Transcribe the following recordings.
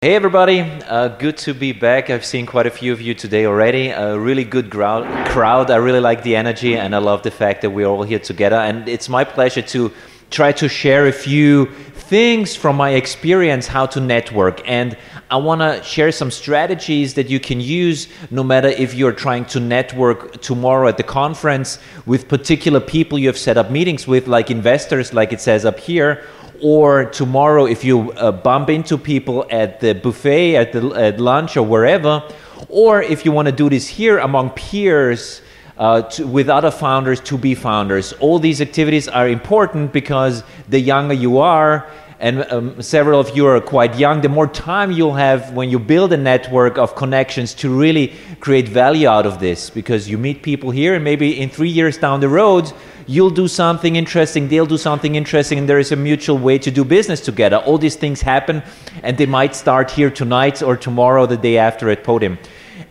Hey everybody, uh, good to be back. I've seen quite a few of you today already. A really good crowd. crowd. I really like the energy and I love the fact that we're all here together. And it's my pleasure to try to share a few things from my experience how to network. And I want to share some strategies that you can use no matter if you're trying to network tomorrow at the conference with particular people you have set up meetings with, like investors, like it says up here or tomorrow if you uh, bump into people at the buffet at the at lunch or wherever or if you want to do this here among peers uh, to, with other founders to be founders. All these activities are important because the younger you are and um, several of you are quite young, the more time you'll have when you build a network of connections to really create value out of this because you meet people here and maybe in three years down the road, you'll do something interesting, they'll do something interesting, and there is a mutual way to do business together. All these things happen and they might start here tonight or tomorrow, the day after at Podium.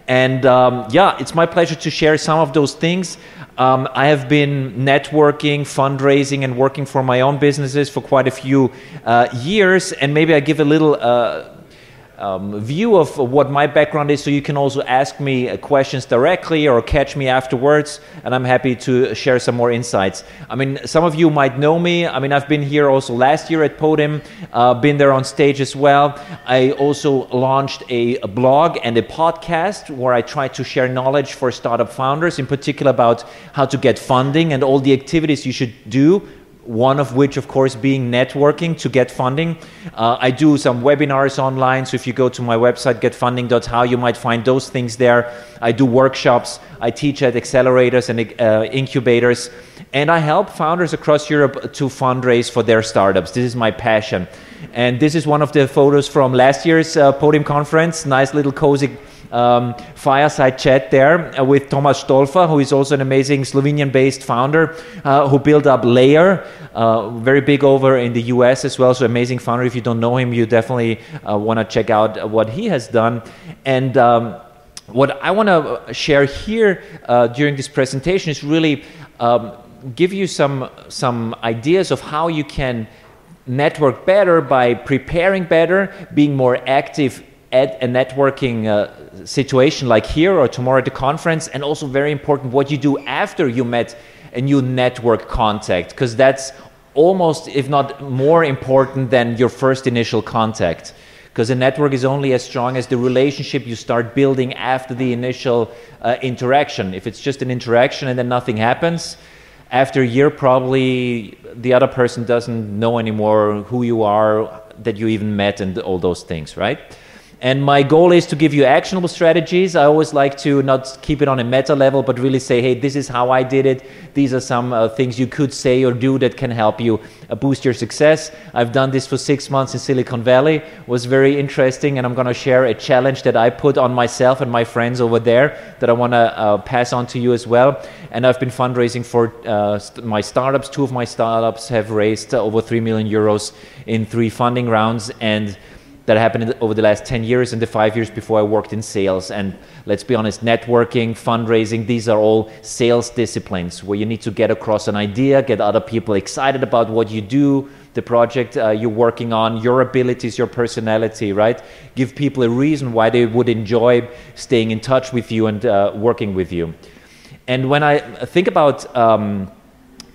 And um, yeah, it's my pleasure to share some of those things. Um, I have been networking, fundraising, and working for my own businesses for quite a few uh, years. And maybe I give a little uh, um, view of what my background is so you can also ask me uh, questions directly or catch me afterwards and i'm happy to share some more insights. I mean some of you might know me. I mean i've been here also last year at podium uh, been there on stage as well. I also launched a, a blog and a podcast where i try to share knowledge for startup founders in particular about how to get funding and all the activities you should do one of which, of course, being networking to get funding. Uh, I do some webinars online, so if you go to my website, getfunding.how, you might find those things there. I do workshops, I teach at accelerators and uh, incubators, and I help founders across Europe to fundraise for their startups. This is my passion. And this is one of the photos from last year's uh, podium conference. Nice little cozy um, fireside chat there uh, with Thomas Stolfa, who is also an amazing Slovenian based founder uh, who built up Layer, uh, very big over in the US as well. So, amazing founder. If you don't know him, you definitely uh, want to check out what he has done. And um, what I want to share here uh, during this presentation is really um, give you some, some ideas of how you can network better by preparing better, being more active at a networking uh, situation like here or tomorrow at the conference, and also very important what you do after you met a new network contact, because that's almost, if not more important than your first initial contact. Because a network is only as strong as the relationship you start building after the initial uh, interaction. If it's just an interaction and then nothing happens, after a year, probably the other person doesn't know anymore who you are, that you even met, and all those things, right? And my goal is to give you actionable strategies. I always like to not keep it on a meta level, but really say, hey, this is how I did it. These are some uh, things you could say or do that can help you uh, boost your success. I've done this for six months in Silicon Valley. It was very interesting, and I'm going to share a challenge that I put on myself and my friends over there that I want to uh, pass on to you as well. And I've been fundraising for uh, st- my startups. Two of my startups have raised over three million euros in three funding rounds, and that happened over the last 10 years and the five years before I worked in sales. And let's be honest, networking, fundraising, these are all sales disciplines where you need to get across an idea, get other people excited about what you do, the project uh, you're working on, your abilities, your personality, right? Give people a reason why they would enjoy staying in touch with you and uh, working with you. And when I think about um,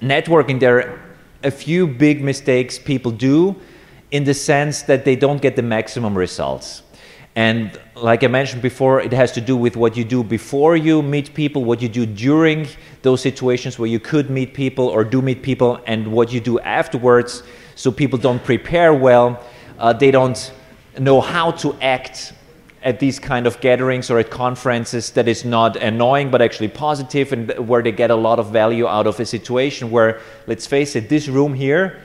networking, there are a few big mistakes people do in the sense that they don't get the maximum results. And like I mentioned before, it has to do with what you do before you meet people, what you do during those situations where you could meet people or do meet people, and what you do afterwards. So people don't prepare well, uh, they don't know how to act at these kind of gatherings or at conferences that is not annoying but actually positive and where they get a lot of value out of a situation where let's face it this room here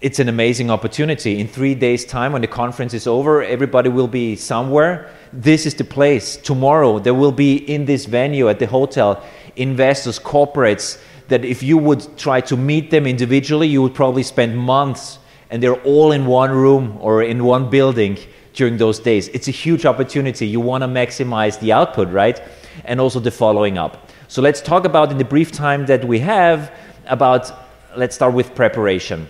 it's an amazing opportunity. In three days' time, when the conference is over, everybody will be somewhere. This is the place. Tomorrow, there will be in this venue at the hotel investors, corporates, that if you would try to meet them individually, you would probably spend months, and they're all in one room or in one building during those days. It's a huge opportunity. You want to maximize the output, right? And also the following up. So let's talk about, in the brief time that we have, about let's start with preparation.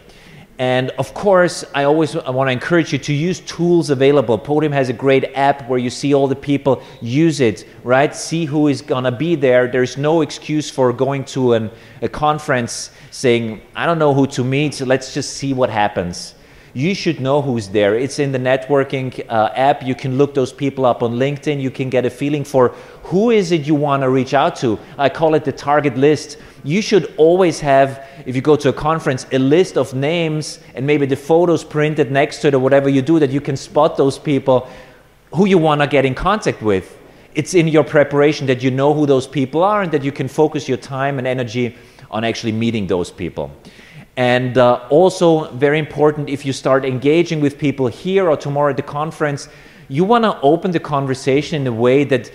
And of course, I always I want to encourage you to use tools available. Podium has a great app where you see all the people use it, right? See who is going to be there. There's no excuse for going to an, a conference saying, I don't know who to meet, so let's just see what happens. You should know who's there. It's in the networking uh, app. You can look those people up on LinkedIn. You can get a feeling for who is it you want to reach out to. I call it the target list you should always have, if you go to a conference, a list of names and maybe the photos printed next to it or whatever you do that you can spot those people who you want to get in contact with. It's in your preparation that you know who those people are and that you can focus your time and energy on actually meeting those people. And uh, also, very important, if you start engaging with people here or tomorrow at the conference, you want to open the conversation in a way that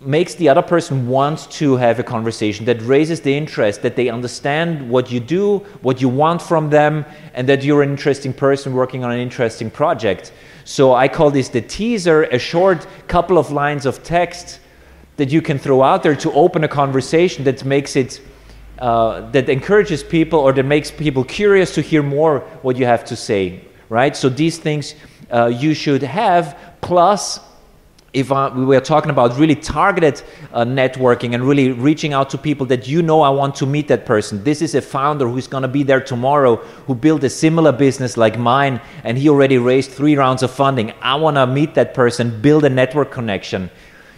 makes the other person want to have a conversation, that raises the interest, that they understand what you do, what you want from them, and that you're an interesting person working on an interesting project. So I call this the teaser, a short couple of lines of text that you can throw out there to open a conversation that makes it. Uh, that encourages people or that makes people curious to hear more what you have to say, right? So these things uh, you should have, plus if I, we were talking about really targeted uh, networking and really reaching out to people that you know I want to meet that person. This is a founder who's going to be there tomorrow who built a similar business like mine and he already raised three rounds of funding. I want to meet that person, build a network connection.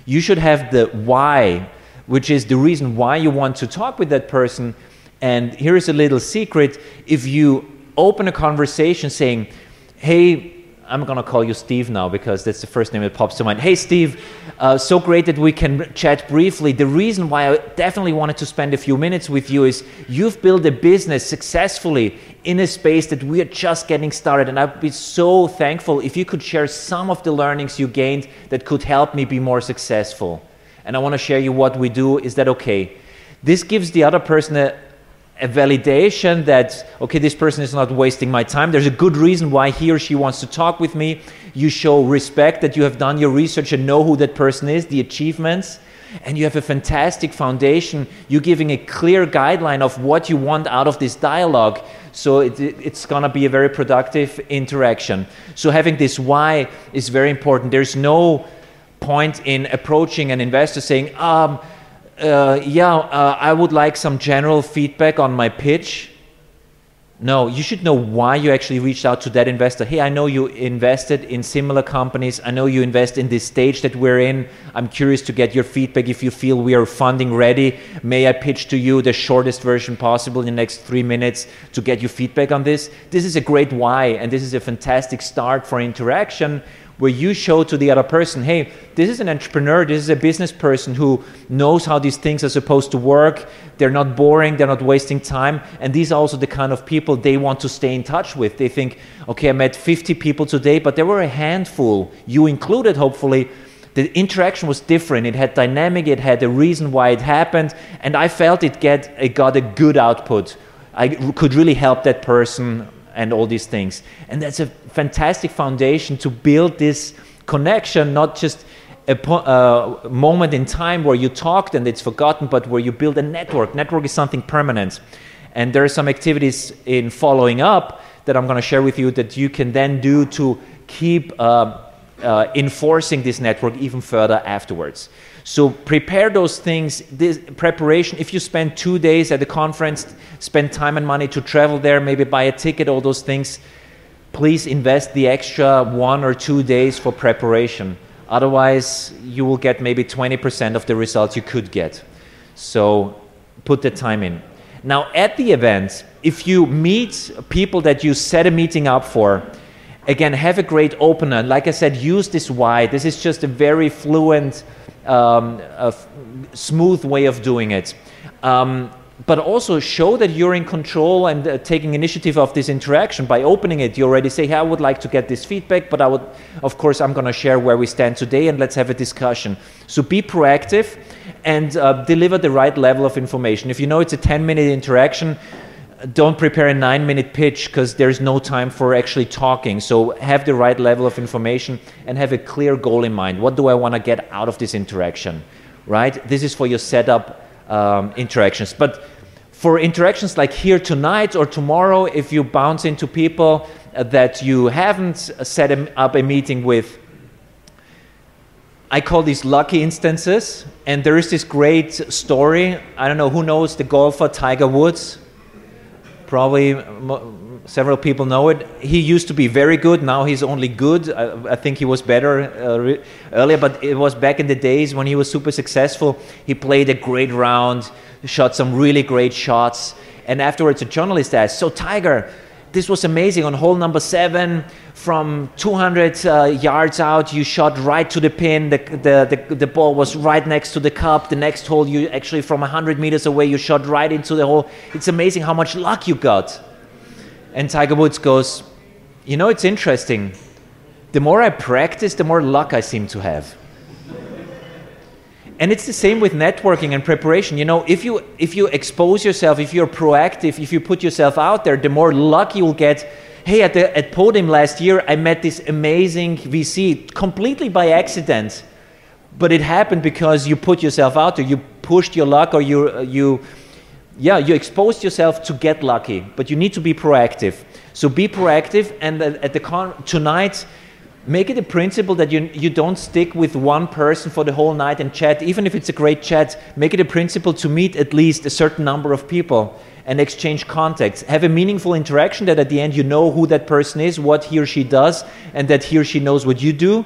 You should have the why, which is the reason why you want to talk with that person. And here's a little secret if you open a conversation saying, hey, I'm going to call you Steve now because that's the first name that pops to mind. Hey, Steve, uh, so great that we can chat briefly. The reason why I definitely wanted to spend a few minutes with you is you've built a business successfully in a space that we are just getting started. And I'd be so thankful if you could share some of the learnings you gained that could help me be more successful. And I want to share you what we do. Is that okay? This gives the other person a, a validation that, okay, this person is not wasting my time. There's a good reason why he or she wants to talk with me. You show respect that you have done your research and know who that person is, the achievements, and you have a fantastic foundation. You're giving a clear guideline of what you want out of this dialogue. So it, it's going to be a very productive interaction. So having this why is very important. There's no point in approaching an investor saying, um, uh, yeah, uh, I would like some general feedback on my pitch. No, you should know why you actually reached out to that investor. Hey, I know you invested in similar companies. I know you invest in this stage that we're in. I'm curious to get your feedback. If you feel we are funding ready, may I pitch to you the shortest version possible in the next three minutes to get your feedback on this? This is a great why, and this is a fantastic start for interaction where you show to the other person, hey, this is an entrepreneur, this is a business person who knows how these things are supposed to work. They're not boring, they're not wasting time. And these are also the kind of people they want to stay in touch with. They think, okay, I met 50 people today, but there were a handful, you included, hopefully. The interaction was different. It had dynamic, it had a reason why it happened, and I felt it, get, it got a good output. I could really help that person and all these things. And that's a fantastic foundation to build this connection, not just a uh, moment in time where you talked and it's forgotten, but where you build a network. Network is something permanent. And there are some activities in following up that I'm going to share with you that you can then do to keep uh, uh, enforcing this network even further afterwards. So prepare those things. This preparation. If you spend two days at the conference, spend time and money to travel there, maybe buy a ticket, all those things. Please invest the extra one or two days for preparation. Otherwise, you will get maybe 20% of the results you could get. So put the time in. Now, at the event, if you meet people that you set a meeting up for, again, have a great opener. Like I said, use this why. This is just a very fluent um, a smooth way of doing it. Um, but also show that you're in control and uh, taking initiative of this interaction by opening it. You already say, hey, I would like to get this feedback, but I would, of course, I'm going to share where we stand today and let's have a discussion. So be proactive and uh, deliver the right level of information. If you know it's a 10 minute interaction, don't prepare a nine minute pitch because there's no time for actually talking. So have the right level of information and have a clear goal in mind. What do I want to get out of this interaction? Right? This is for your setup um, interactions. But for interactions like here tonight or tomorrow, if you bounce into people uh, that you haven't set up a meeting with, I call these lucky instances. And there is this great story. I don't know who knows the golfer Tiger Woods. Probably several people know it. He used to be very good. Now he's only good. I, I think he was better uh, earlier, but it was back in the days when he was super successful. He played a great round, shot some really great shots, and afterwards a journalist asked, "So Tiger, this was amazing. On hole number seven from 200 uh, yards out you shot right to the pin. The, the, the, the, ball was right next to the cup. The next hole you actually from 100 meters away you shot right into the hole. It's amazing how much luck you got. And Tiger Woods goes, You know, it's interesting. The more I practice, the more luck I seem to have. And it's the same with networking and preparation. You know, if you, if you expose yourself, if you're proactive, if you put yourself out there, the more luck you'll get. Hey, at, the, at Podium last year, I met this amazing VC completely by accident. But it happened because you put yourself out there. You pushed your luck or you, you yeah, you exposed yourself to get lucky, but you need to be proactive. So be proactive, and at the con- tonight, make it a principle that you, you don't stick with one person for the whole night and chat. Even if it's a great chat, make it a principle to meet at least a certain number of people and exchange contacts. Have a meaningful interaction that at the end you know who that person is, what he or she does, and that he or she knows what you do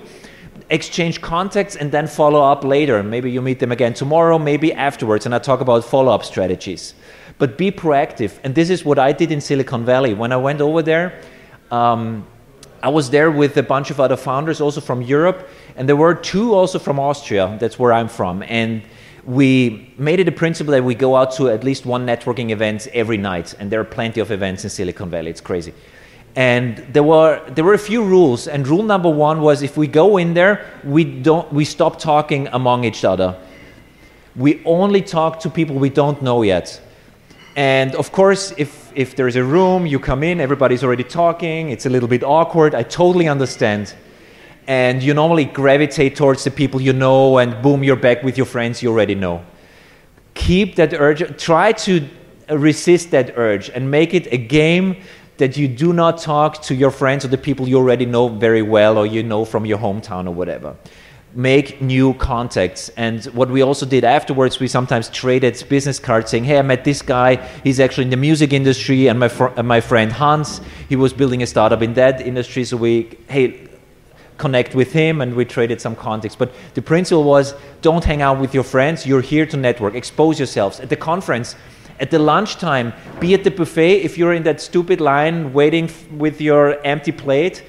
exchange contacts and then follow up later. Maybe you meet them again tomorrow, maybe afterwards, and I talk about follow up strategies. But be proactive. And this is what I did in Silicon Valley. When I went over there, um, I was there with a bunch of other founders, also from Europe, and there were two also from Austria. That's where I'm from. And we made it a principle that we go out to at least one networking event every night. And there are plenty of events in Silicon Valley. It's crazy. And there were there were a few rules, and rule number one was if we go in there, we don't we stop talking among each other. We only talk to people we don't know yet. And of course, if if there's a room, you come in, everybody's already talking, it's a little bit awkward. I totally understand. And you normally gravitate towards the people you know, and boom, you're back with your friends you already know. Keep that urge. Try to resist that urge and make it a game that you do not talk to your friends or the people you already know very well or you know from your hometown or whatever. Make new contacts. And what we also did afterwards, we sometimes traded business cards saying, Hey, I met this guy. He's actually in the music industry. And my, fr- my friend Hans, he was building a startup in that industry. So we, hey, connect with him and we traded some contacts. But the principle was don't hang out with your friends. You're here to network, expose yourselves. At the conference, at the lunchtime, be at the buffet, if you're in that stupid line waiting with your empty plate,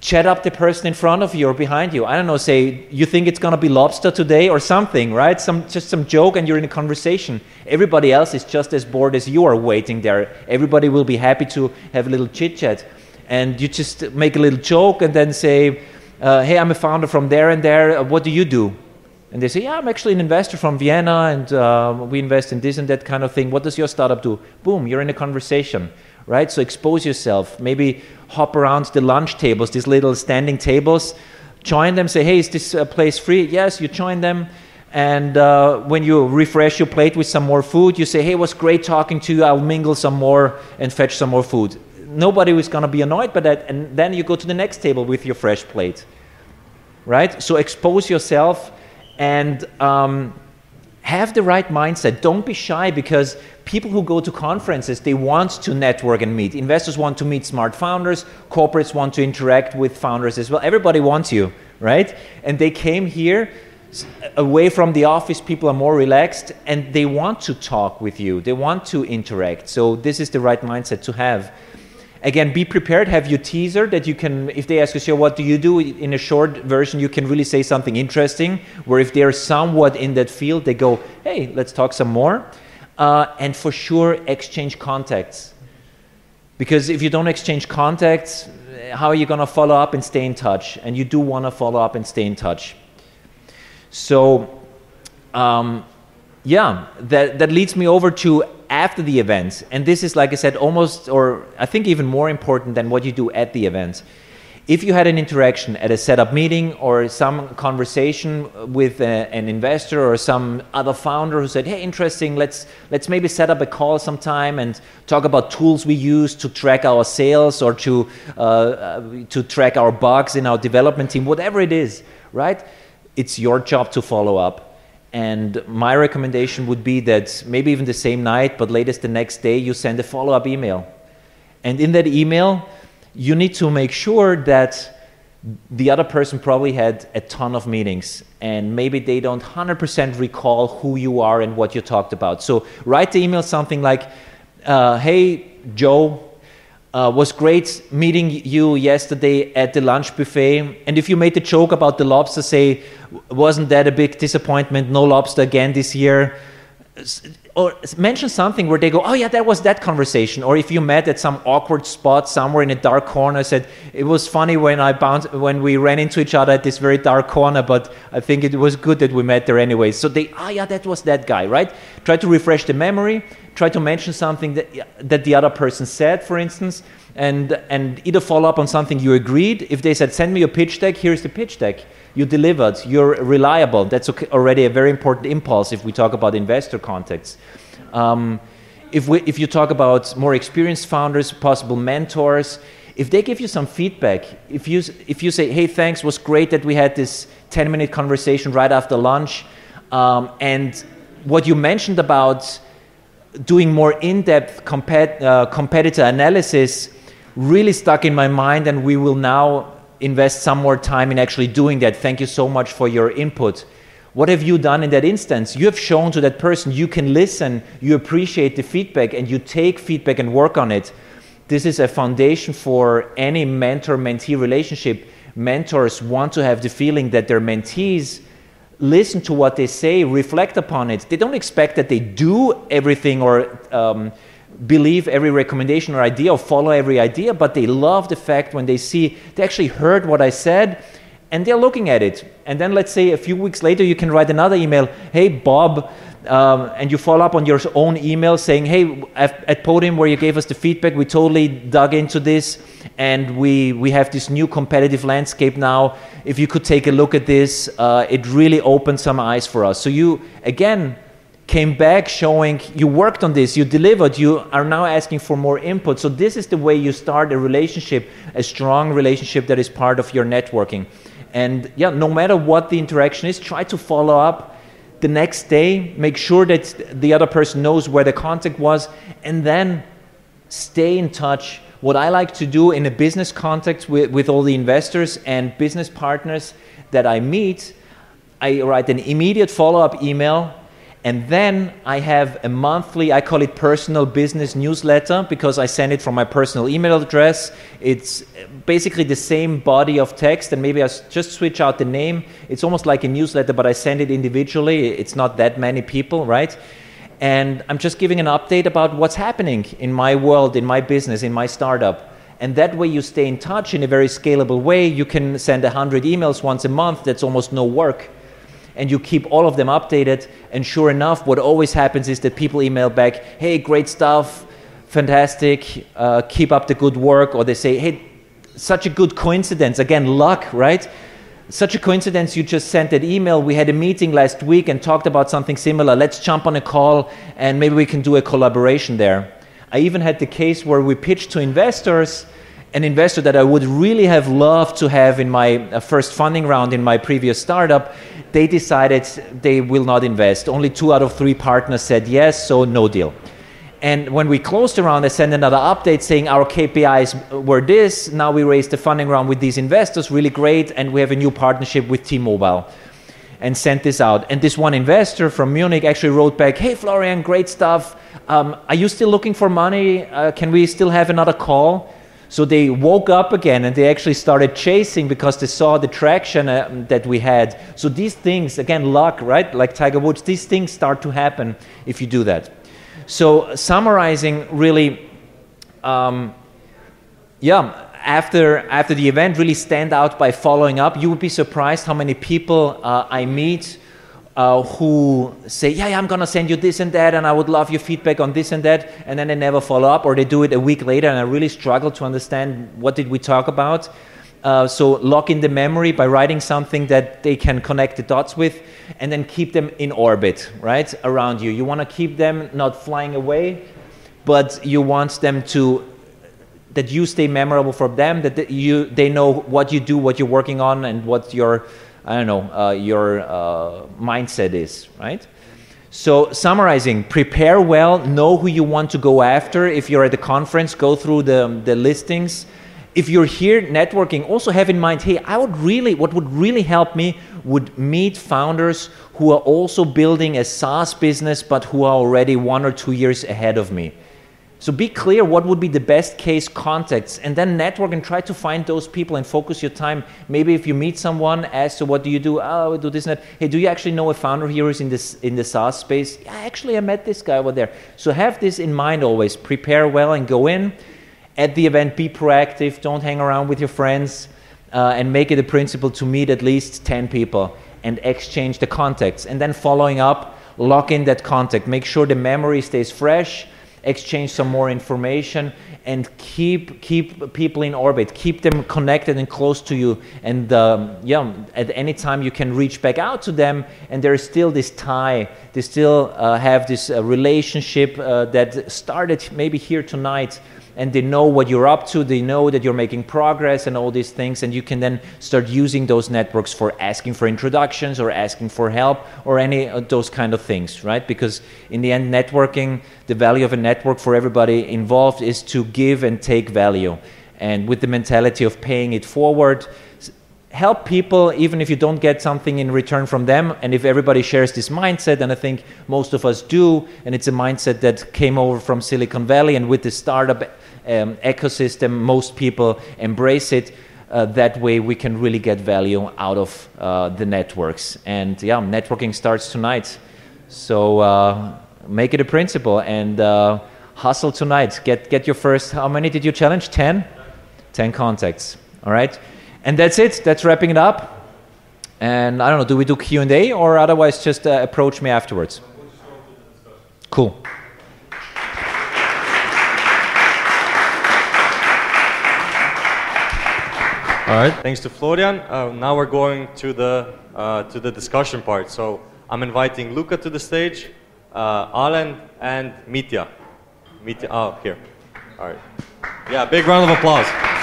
chat up the person in front of you or behind you. I don't know, say, you think it's gonna be lobster today or something, right? Some, just some joke and you're in a conversation. Everybody else is just as bored as you are waiting there. Everybody will be happy to have a little chit chat. And you just make a little joke and then say, uh, hey, I'm a founder from there and there. What do you do? and they say, Yeah, I'm actually an investor from Vienna and uh, we invest in this and that kind of thing. What does your startup do? Boom, you're in a conversation, right? So expose yourself. Maybe hop around the lunch tables, these little standing tables, join them, say, Hey, is this uh, place free? Yes, you join them. And uh, when you refresh your plate with some more food, you say, Hey, it was great talking to you. I'll mingle some more and fetch some more food. Nobody is going to be annoyed by that. And then you go to the next table with your fresh plate, right? So expose yourself and um, have the right mindset. Don't be shy because people who go to conferences, they want to network and meet. Investors want to meet smart founders, corporates want to interact with founders as well. Everybody wants you, right? And they came here away from the office, people are more relaxed and they want to talk with you, they want to interact. So, this is the right mindset to have again be prepared have your teaser that you can if they ask you so what do you do in a short version you can really say something interesting where if they're somewhat in that field they go hey let's talk some more uh, and for sure exchange contacts. Because if you don't exchange contacts how are you going to follow up and stay in touch? And you do want to follow up and stay in touch. So um, yeah that, that leads me over to after the event, and this is, like I said, almost, or I think even more important than what you do at the event, if you had an interaction at a setup meeting or some conversation with a, an investor or some other founder who said, "Hey, interesting, let's let's maybe set up a call sometime and talk about tools we use to track our sales or to uh, uh, to track our bugs in our development team, whatever it is, right? It's your job to follow up." And my recommendation would be that maybe even the same night, but latest the next day, you send a follow up email. And in that email, you need to make sure that the other person probably had a ton of meetings and maybe they don't 100% recall who you are and what you talked about. So write the email something like, uh, Hey, Joe, uh, was great meeting you yesterday at the lunch buffet. And if you made the joke about the lobster, say, wasn't that a big disappointment? No lobster again this year or mention something where they go, oh yeah, that was that conversation. Or if you met at some awkward spot somewhere in a dark corner, said it was funny when I bounced when we ran into each other at this very dark corner, but I think it was good that we met there anyway. So they, oh yeah, that was that guy, right? Try to refresh the memory. Try to mention something that that the other person said, for instance, and and either follow up on something you agreed. If they said, send me your pitch deck, here's the pitch deck you delivered, you're reliable. That's already a very important impulse if we talk about investor contacts. Um, if, we, if you talk about more experienced founders, possible mentors, if they give you some feedback, if you, if you say, hey, thanks, was great that we had this 10 minute conversation right after lunch, um, and what you mentioned about doing more in depth compet, uh, competitor analysis really stuck in my mind, and we will now invest some more time in actually doing that. Thank you so much for your input. What have you done in that instance? You have shown to that person you can listen, you appreciate the feedback, and you take feedback and work on it. This is a foundation for any mentor mentee relationship. Mentors want to have the feeling that their mentees listen to what they say, reflect upon it. They don't expect that they do everything or um, believe every recommendation or idea or follow every idea, but they love the fact when they see they actually heard what I said and they're looking at it. And then let's say a few weeks later, you can write another email Hey, Bob, um, and you follow up on your own email saying, Hey, at, Podium, where you gave us the feedback, we totally dug into this and we, we have this new competitive landscape now. If you could take a look at this, uh, it really opened some eyes for us. So you, again, came back showing you worked on this, you delivered, you are now asking for more input. So, this is the way you start a relationship, a strong relationship that is part of your networking. And yeah, no matter what the interaction is, try to follow up the next day, make sure that the other person knows where the contact was, and then stay in touch. What I like to do in a business context with, with all the investors and business partners that I meet, I write an immediate follow up email and then I have a monthly, I call it personal business newsletter because I send it from my personal email address. It's basically the same body of text, and maybe I just switch out the name. It's almost like a newsletter, but I send it individually. It's not that many people, right? And I'm just giving an update about what's happening in my world, in my business, in my startup. And that way you stay in touch in a very scalable way. You can send 100 emails once a month, that's almost no work and you keep all of them updated. And sure enough, what always happens is that people email back, hey, great stuff, fantastic, uh, keep up the good work. Or they say, hey, such a good coincidence. Again, luck, right? Such a coincidence, you just sent that email. We had a meeting last week and talked about something similar. Let's jump on a call and maybe we can do a collaboration there. I even had the case where we pitched to investors an investor that I would really have loved to have in my uh, first funding round in my previous startup, they decided they will not invest. Only two out of three partners said yes, so no deal. And when we closed the round, I sent another update saying our KPIs were this. Now we raised the funding round with these investors, really great, and we have a new partnership with T Mobile. And sent this out. And this one investor from Munich actually wrote back, Hey, Florian, great stuff. Um, are you still looking for money? Uh, can we still have another call? So they woke up again and they actually started chasing because they saw the traction uh, that we had. So these things, again, luck, right? Like Tiger Woods, these things start to happen if you do that. So summarizing, really, um, yeah, after after the event, really stand out by following up. You would be surprised how many people uh, I meet uh, who say, yeah, yeah, I'm going to send you this and that, and I would love your feedback on this and that, and then they never follow up, or they do it a week later, and I really struggle to understand what did we talk about. Uh, so lock in the memory by writing something that they can connect the dots with, and then keep them in orbit, right, around you. You want to keep them not flying away, but you want them to that you stay memorable for them, that you they know what you do, what you're working on, and what your I don't know uh, your uh, mindset is, right? So summarizing, prepare well, know who you want to go after. If you're at the conference, go through the the listings. If you're here networking, also have in mind, hey, I would really, what would really help me would meet founders who are also building a SaaS business, but who are already one or two years ahead of me so be clear what would be the best case contacts and then network and try to find those people and focus your time. Maybe if you meet someone, ask, so what do you do? Oh, I do this and that. Hey, do you actually know a founder here who's in, this, in the SaaS space? Yeah, actually, I met this guy over there. So have this in mind always. Prepare well and go in. At the event, be proactive. Don't hang around with your friends uh, and make it a principle to meet at least 10 people and exchange the contacts. And then following up, lock in that contact. Make sure the memory stays fresh exchange some more information and keep keep people in orbit. Keep them connected and close to you. And um, yeah at any time you can reach back out to them. And there is still this tie. They still uh, have this uh, relationship uh, that started maybe here tonight and they know what you're up to they know that you're making progress and all these things and you can then start using those networks for asking for introductions or asking for help or any of those kind of things right? Because in the end networking the value of a network for everybody involved is to give and take value. And with the mentality of paying it forward help people even if you don't get something in return from them. And if everybody shares this mindset and i think most of us do and it's a mindset that came over from silicon valley and with the startup um, ecosystem, most people embrace it. Uh, that way, we can really get value out of uh, the networks. And yeah, networking starts tonight. So uh, make it a principle and uh, hustle tonight. Get, get your first, how many did you challenge? 10? 10 contacts. All right. And that's it. That's wrapping it up. And I don't know, do we do Q&A or otherwise just uh, approach me afterwards? Cool. All right, thanks to Florian. Uh, now we're going to the, uh, to the discussion part. So I'm inviting Luca to the stage, uh, Alan, and Mitya. Mitya, oh, here. All right. Yeah, big round of applause.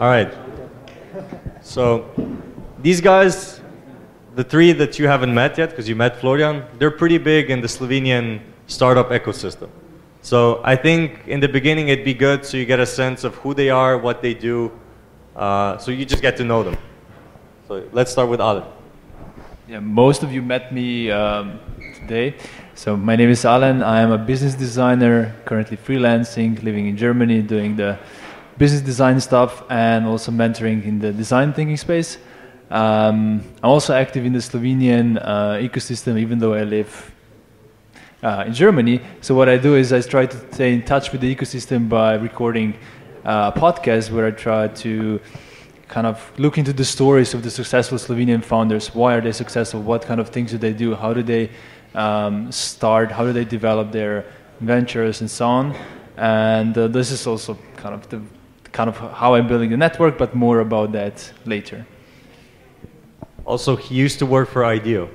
All right. So these guys, the three that you haven't met yet, because you met Florian, they're pretty big in the Slovenian startup ecosystem. So I think in the beginning it'd be good so you get a sense of who they are, what they do, uh, so you just get to know them. So let's start with Alan. Yeah, most of you met me um, today. So my name is Alan. I am a business designer, currently freelancing, living in Germany, doing the business design stuff and also mentoring in the design thinking space. Um, I'm also active in the Slovenian uh, ecosystem, even though I live uh, in Germany. So what I do is I try to stay in touch with the ecosystem by recording uh, a podcast where I try to kind of look into the stories of the successful Slovenian founders. Why are they successful? What kind of things do they do? How do they um, start? How do they develop their ventures and so on? And uh, this is also kind of the kind of how I'm building the network, but more about that later. Also, he used to work for IDEO.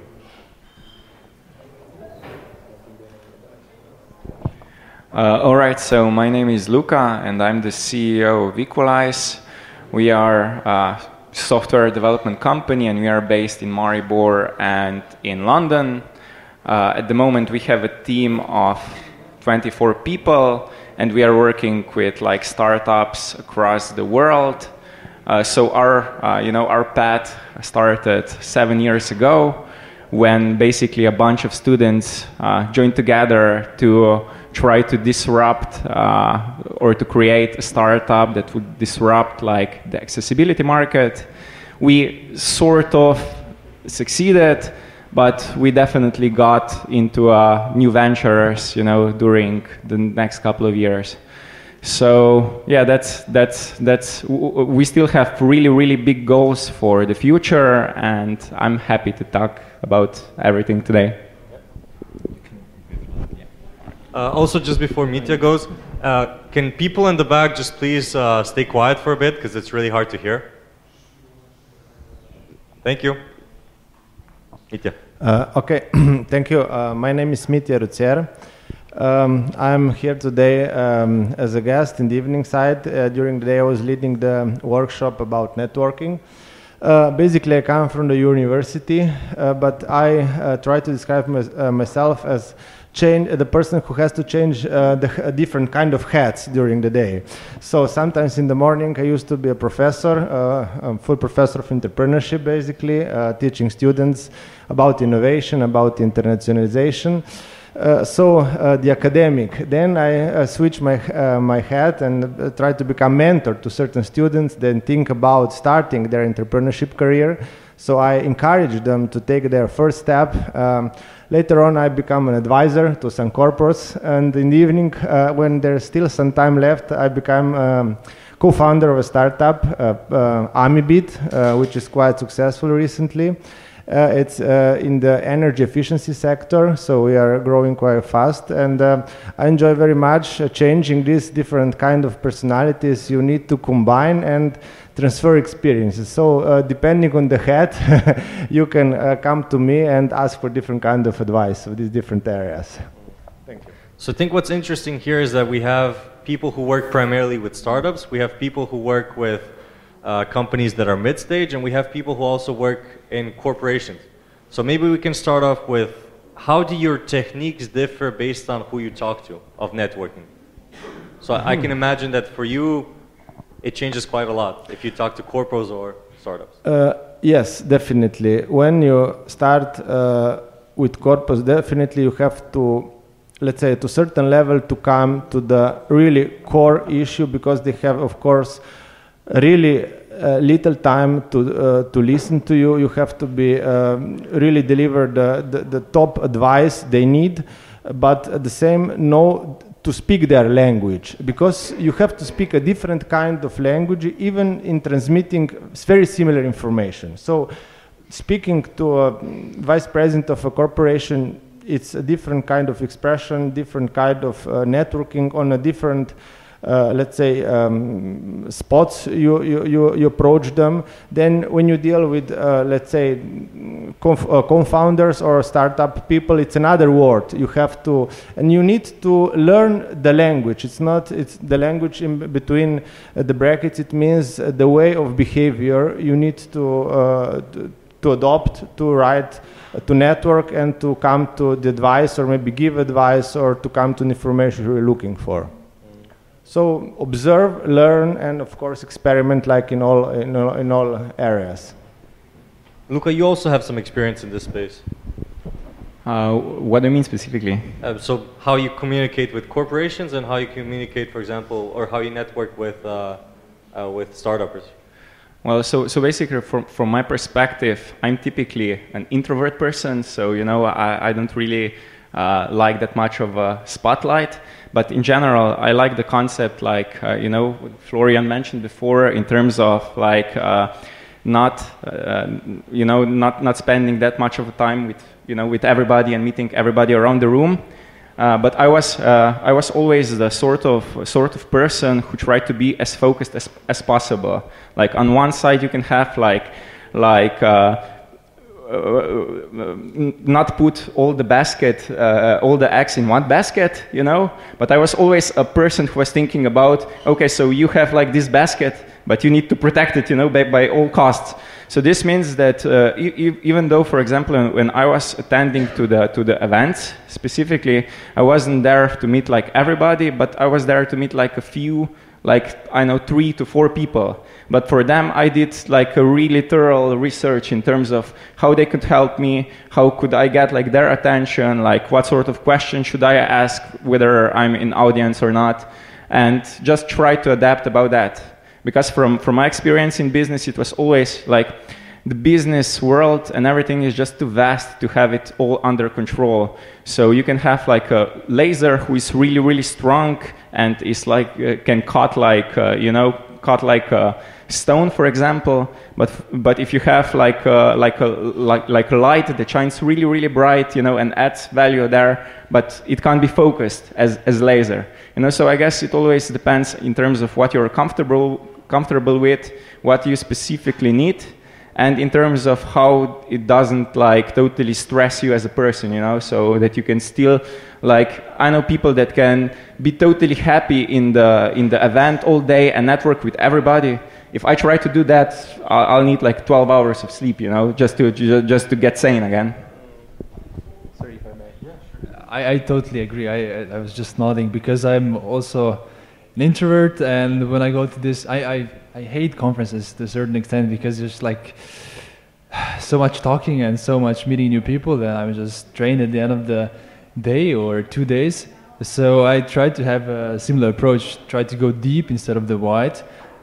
Uh, all right, so my name is Luca, and I'm the CEO of Equaleyes. We are a software development company, and we are based in Maribor and in London. Uh, at the moment, we have a team of 24 people and we are working with like startups across the world. Uh, so our, uh, you know, our path started seven years ago when basically a bunch of students uh, joined together to try to disrupt uh, or to create a startup that would disrupt like the accessibility market. We sort of succeeded, but we definitely got into uh, new ventures, you know, during the next couple of years. So yeah, that's that's that's. We still have really really big goals for the future, and I'm happy to talk about everything today. Uh, also, just before Mitya goes, uh, can people in the back just please uh, stay quiet for a bit because it's really hard to hear? Thank you. Mitya. Uh, okay, thank you. Uh, my name is Mitya Ruzzier. Um, I'm here today um, as a guest in the evening side. Uh, during the day, I was leading the workshop about networking. Uh, basically, I come from the university, uh, but I uh, try to describe my, myself as change the person who has to change uh, the different kind of hats during the day. So sometimes in the morning I used to be a professor, uh, a full professor of entrepreneurship, basically uh, teaching students about innovation, about internationalization. Uh, so uh, the academic. Then I uh, switch my uh, my hat and uh, try to become mentor to certain students. Then think about starting their entrepreneurship career. So I encourage them to take their first step. Um, Later on, I become an advisor to some corporates, and in the evening, when there's still some time left, I become um, co-founder of a startup, uh, Amibit, which is quite successful recently. Uh, it's uh, in the energy efficiency sector, so we are growing quite fast, and uh, I enjoy very much changing these different kind of personalities you need to combine and transfer experiences. So uh, depending on the head, you can uh, come to me and ask for different kind of advice of these different areas. Thank you. So I think what's interesting here is that we have people who work primarily with startups. We have people who work with uh, companies that are mid-stage, and we have people who also work in corporations. So maybe we can start off with how do your techniques differ based on who you talk to of networking? So mm-hmm. I can imagine that for you, it changes quite a lot if you talk to corporates or startups. Uh, yes, definitely. When you start uh, with corporates, definitely you have to, let's say, to a certain level to come to the really core issue because they have, of course, really uh, little time to uh, to listen to you. You have to be um, really deliver the, the, the top advice they need, but at the same know to speak their language because you have to speak a different kind of language even in transmitting very similar information so speaking to a vice president of a corporation it's a different kind of expression different kind of uh, networking on a different uh, let's say, um, spots you, you, you, approach them. Then when you deal with, uh, let's say, conf- uh, co-founders or startup people, it's another word. You have to, and you need to learn the language. It's not, it's the language in between uh, the brackets. It means uh, the way of behavior you need to, to, to adopt, to write, to network and to come to the advice or maybe give advice or to come to the information you're looking for. So observe, learn, and of course experiment like in all, in all, in all areas. Luca, you also have some experience in this space. Uh, what do you mean specifically? Uh, so how you communicate with corporations and how you communicate, for example, or how you network with, uh, uh with startups. Well, so, so basically, from, from my perspective, I'm typically an introvert person, so you know I, I don't really uh, like that much of a spotlight. But in general, I like the concept, like uh, you know, Florian mentioned before, in terms of like uh, not, uh, you know, not not spending that much of time with you know with everybody and meeting everybody around the room. Uh, but I was uh, I was always the sort of sort of person who tried to be as focused as as possible. Like on one side, you can have like like uh, uh, not put all the basket, uh, all the eggs in one basket, you know. But I was always a person who was thinking about, okay, so you have like this basket, but you need to protect it, you know, by, by all costs. So this means that uh, e- even though, for example, when I was attending to the to the events specifically, I wasn't there to meet like everybody, but I was there to meet like a few like I know three to four people. But for them, I did like a really thorough research in terms of how they could help me, how could I get like their attention, like what sort of question should I ask, whether I'm in audience or not, and just try to adapt about that. Because from, from my experience in business, it was always like the business world and everything is just too vast to have it all under control. So you can have like a laser who is really, really strong and is like uh, can cut like uh, you know cut like a stone, for example. But but if you have like a, like a like like a light that shines really, really bright, you know, and adds value there, but it can't be focused as as laser. You know, so I guess it always depends in terms of what you're comfortable comfortable with, what you specifically need and in terms of how it doesn't like totally stress you as a person you know so that you can still like i know people that can be totally happy in the in the event all day and network with everybody. If i try to do that i'll, I'll need like 12 hours of sleep you know just to just to get sane again. Sorry if i may. Yeah, sure. I, I totally agree. I, I was just nodding because i'm also an introvert and when i go to this i, I I hate conferences to a certain extent because there's like so much talking and so much meeting new people that I'm just drained at the end of the day or two days. So I try to have a similar approach, try to go deep instead of the wide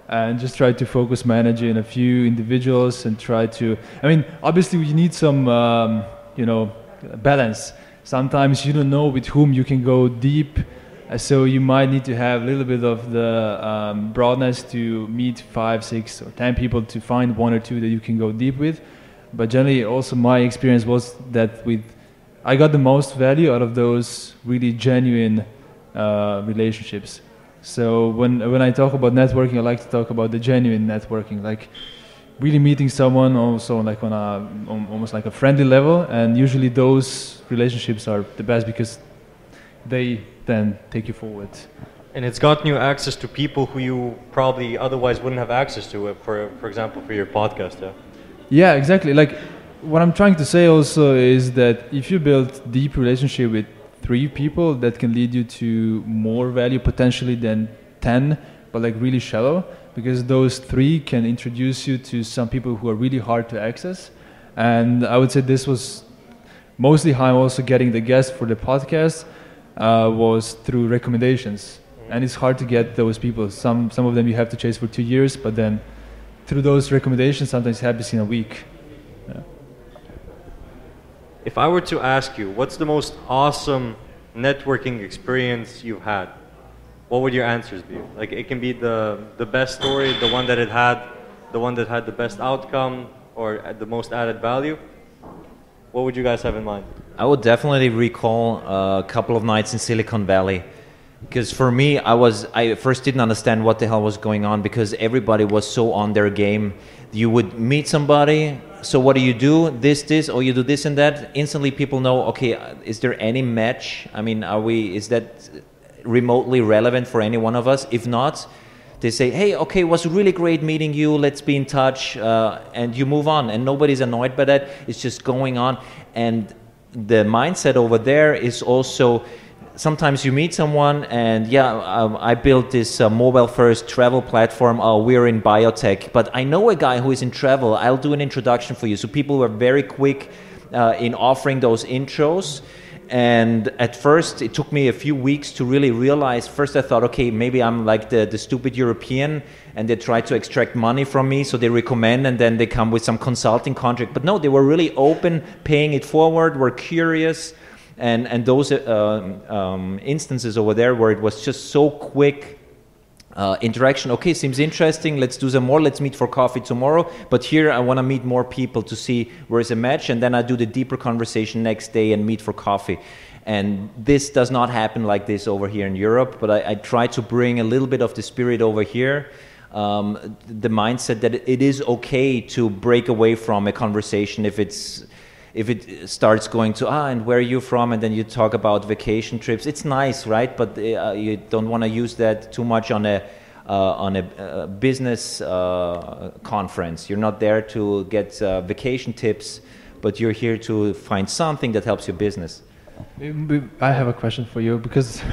and just try to focus my energy in a few individuals and try to I mean obviously you need some um, you know balance. Sometimes you don't know with whom you can go deep so you might need to have a little bit of the um, broadness to meet five, six, or ten people to find one or two that you can go deep with. But generally, also my experience was that with I got the most value out of those really genuine uh, relationships. So when when I talk about networking, I like to talk about the genuine networking, like really meeting someone also like on a on almost like a friendly level. And usually those relationships are the best because they then take you forward. And it's gotten you access to people who you probably otherwise wouldn't have access to, uh, for, for example, for your podcast. Yeah? yeah, exactly. Like what I'm trying to say also is that if you build deep relationship with three people, that can lead you to more value potentially than 10, but like really shallow, because those three can introduce you to some people who are really hard to access. And I would say this was mostly how I'm also getting the guests for the podcast uh, was through recommendations. And it's hard to get those people. Some, some of them you have to chase for two years, but then through those recommendations, sometimes it happens in a week. Yeah. If I were to ask you, what's the most awesome networking experience you've had? What would your answers be? Like it can be the, the best story, the one that it had, the one that had the best outcome, or the most added value. What would you guys have in mind? I would definitely recall a couple of nights in Silicon Valley because for me i was i first didn't understand what the hell was going on because everybody was so on their game. You would meet somebody so what do you do? This this or you do this and that. Instantly people know okay is there any match? I mean are we is that remotely relevant for any one of us? If not they say hey okay it was really great meeting you. Let's be in touch uh, and you move on. And nobody's annoyed by that. It's just going on. And the mindset over there is also sometimes you meet someone and yeah um, i built this uh, mobile first travel platform. Oh we're in biotech but i know a guy who is in travel. I'll do an introduction for you. So people were very quick uh, in offering those intros and at first it took me a few weeks to really realize first i thought okay maybe i'm like the, the stupid european and they try to extract money from me so they recommend and then they come with some consulting contract. But no they were really open paying it forward were curious. And and those uh, um, instances over there where it was just so quick uh, interaction. Okay, seems interesting. Let's do some more. Let's meet for coffee tomorrow. But here I want to meet more people to see where is a match, and then I do the deeper conversation next day and meet for coffee. And this does not happen like this over here in Europe. But I, I try to bring a little bit of the spirit over here. Um, the mindset that it is okay to break away from a conversation if it's if it starts going to ah and where are you from? And then you talk about vacation trips. It's nice right? But uh, you don't want to use that too much on a uh, on a uh, business uh, conference. You're not there to get uh, vacation tips but you're here to find something that helps your business. I have a question for you because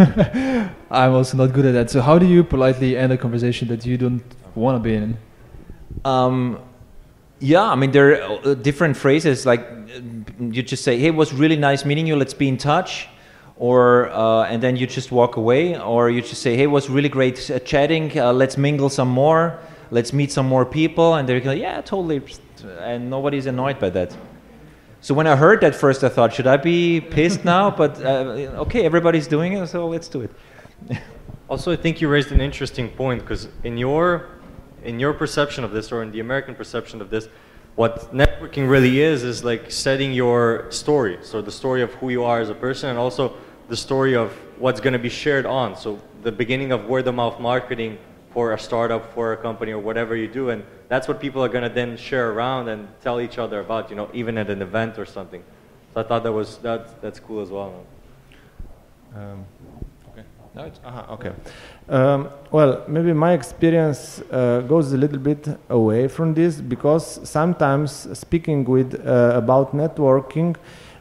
I'm also not good at that. So, how do you politely end a conversation that you don't want to be in? Um, yeah, I mean, there are uh, different phrases. Like you just say, "Hey, it was really nice meeting you. Let's be in touch," or uh, and then you just walk away, or you just say, "Hey, it was really great uh, chatting. Uh, let's mingle some more. Let's meet some more people." And they're like, "Yeah, totally," and nobody's annoyed by that. So when I heard that first, I thought, should I be pissed now? But uh, okay, everybody's doing it, so let's do it. also, I think you raised an interesting point because in your in your perception of this, or in the American perception of this, what networking really is is like setting your story. So the story of who you are as a person, and also the story of what's going to be shared on. So the beginning of word of mouth marketing for a startup, for a company, or whatever you do, and that's what people are going to then share around and tell each other about, you know, even at an event or something. So I thought that was that that's cool as well. Um. No, it's, uh-huh, okay. Um, well, maybe my experience uh, goes a little bit away from this because sometimes speaking with uh, about networking,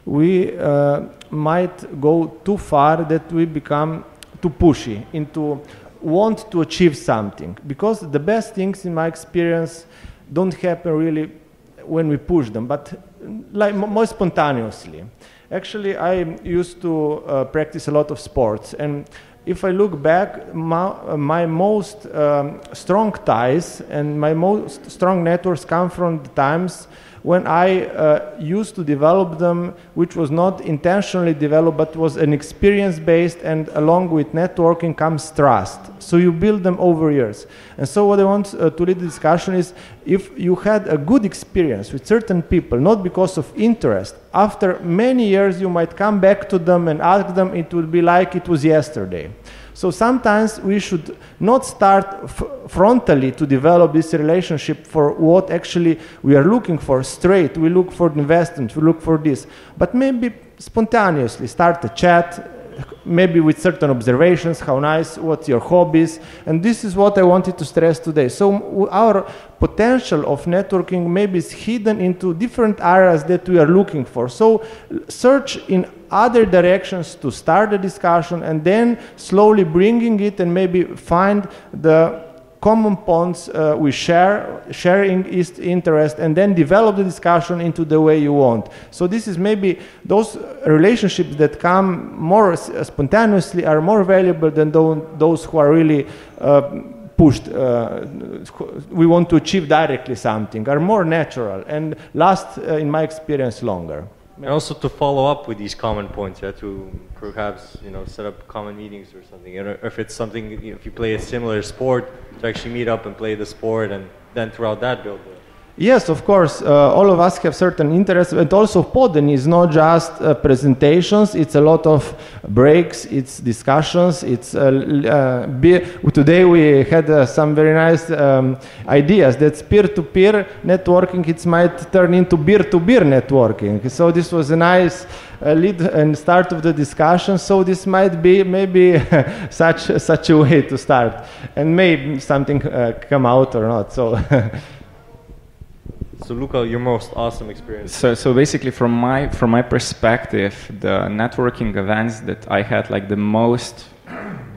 we uh, might go too far that we become too pushy into want to achieve something because the best things in my experience don't happen really when we push them but like more spontaneously actually i used to uh, practice a lot of sports and if i look back my, my most um, strong ties and my most strong networks come from the times when I uh, used to develop them, which was not intentionally developed, but was an experience based, and along with networking comes trust. So you build them over years. And so, what I want uh, to lead the discussion is if you had a good experience with certain people, not because of interest, after many years you might come back to them and ask them, it would be like it was yesterday. So sometimes we should not start frontally to develop this relationship for what actually we are looking for straight. We look for investment, we look for this. But maybe spontaneously start a chat, maybe with certain observations how nice what's your hobbies and this is what i wanted to stress today so our potential of networking maybe is hidden into different areas that we are looking for so search in other directions to start the discussion and then slowly bringing it and maybe find the common points uh, we share, sharing is interest, and then develop the discussion into the way you want. So this is maybe those relationships that come more spontaneously are more valuable than those who are really uh, pushed. Uh, we want to achieve directly something are more natural and last, uh, in my experience, longer. And also to follow up with these common points, yeah, to perhaps you know set up common meetings or something. You know, if it's something, if you play a similar sport, to actually meet up and play the sport, and then throughout that build. Yes, of course. Uh, all of us have certain interests, and also PODIM is not just uh, presentations. It's a lot of breaks. It's discussions. It's uh, uh today we had uh, some very nice um, ideas that peer-to-peer networking it might turn into beer-to-beer networking. So this was a nice uh, lead and start of the discussion. So this might be maybe such such a way to start, and maybe something come out or not. So. So Luca, your most awesome experience. So, so basically, from my from my perspective, the networking events that I had like the most,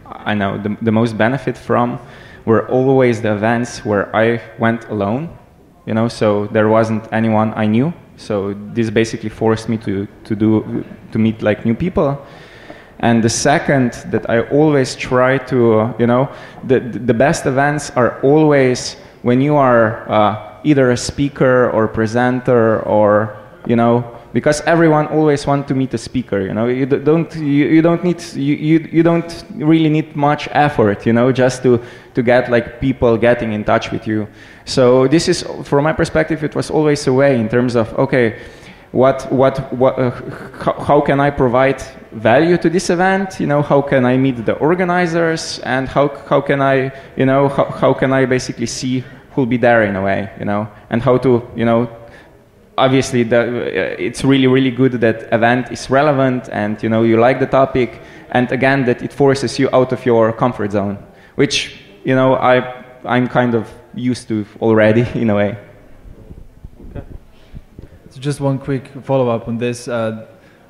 I know the, the most benefit from, were always the events where I went alone. You know, so there wasn't anyone I knew. So this basically forced me to to do to meet like new people. And the second that I always try to, you know, the the best events are always when you are. Uh, either a speaker or presenter or you know because everyone always want to meet a speaker you know. You don't you, you don't need you, you, you don't really need much effort you know just to to get like people getting in touch with you. So this is from my perspective it was always a way in terms of okay what what what uh, how, how can i provide value to this event? You know how can i meet the organizers? And how how can i you know how, how can i basically see who'll be there in a way, you know, and how to, you know, obviously the, uh, it's really, really good that event is relevant and, you know, you like the topic, and again, that it forces you out of your comfort zone, which, you know, I, I'm kind of used to already in a way. okay. So just one quick follow-up on this. Uh,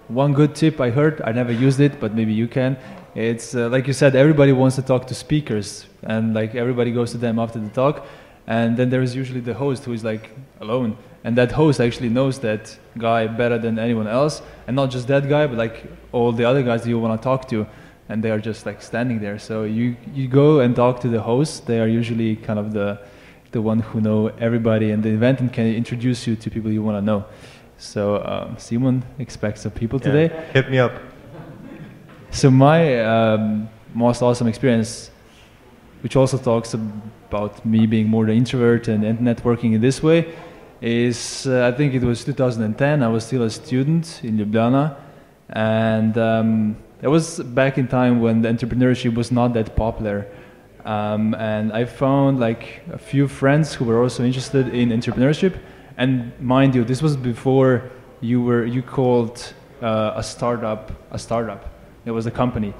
one good tip I heard, I never used it, but maybe you can. It's uh, like you said, everybody wants to talk to speakers, and like everybody goes to them after the talk, and then there is usually the host who is like alone, and that host actually knows that guy better than anyone else, and not just that guy, but like all the other guys that you want to talk to, and they are just like standing there. So you you go and talk to the host. They are usually kind of the the one who know everybody in the event and can introduce you to people you want to know. So um, Simon expects of people Yeah. today. Hit me up. So my um, most awesome experience, which also talks about me being more the introvert and, and networking in this way, is uh, I think it was 2010. I was still a student in Ljubljana, and um, was back in time when the entrepreneurship was not that popular. Um, and I found like a few friends who were also interested in entrepreneurship. And mind you, this was before you were you called uh, a startup a startup. It was a company,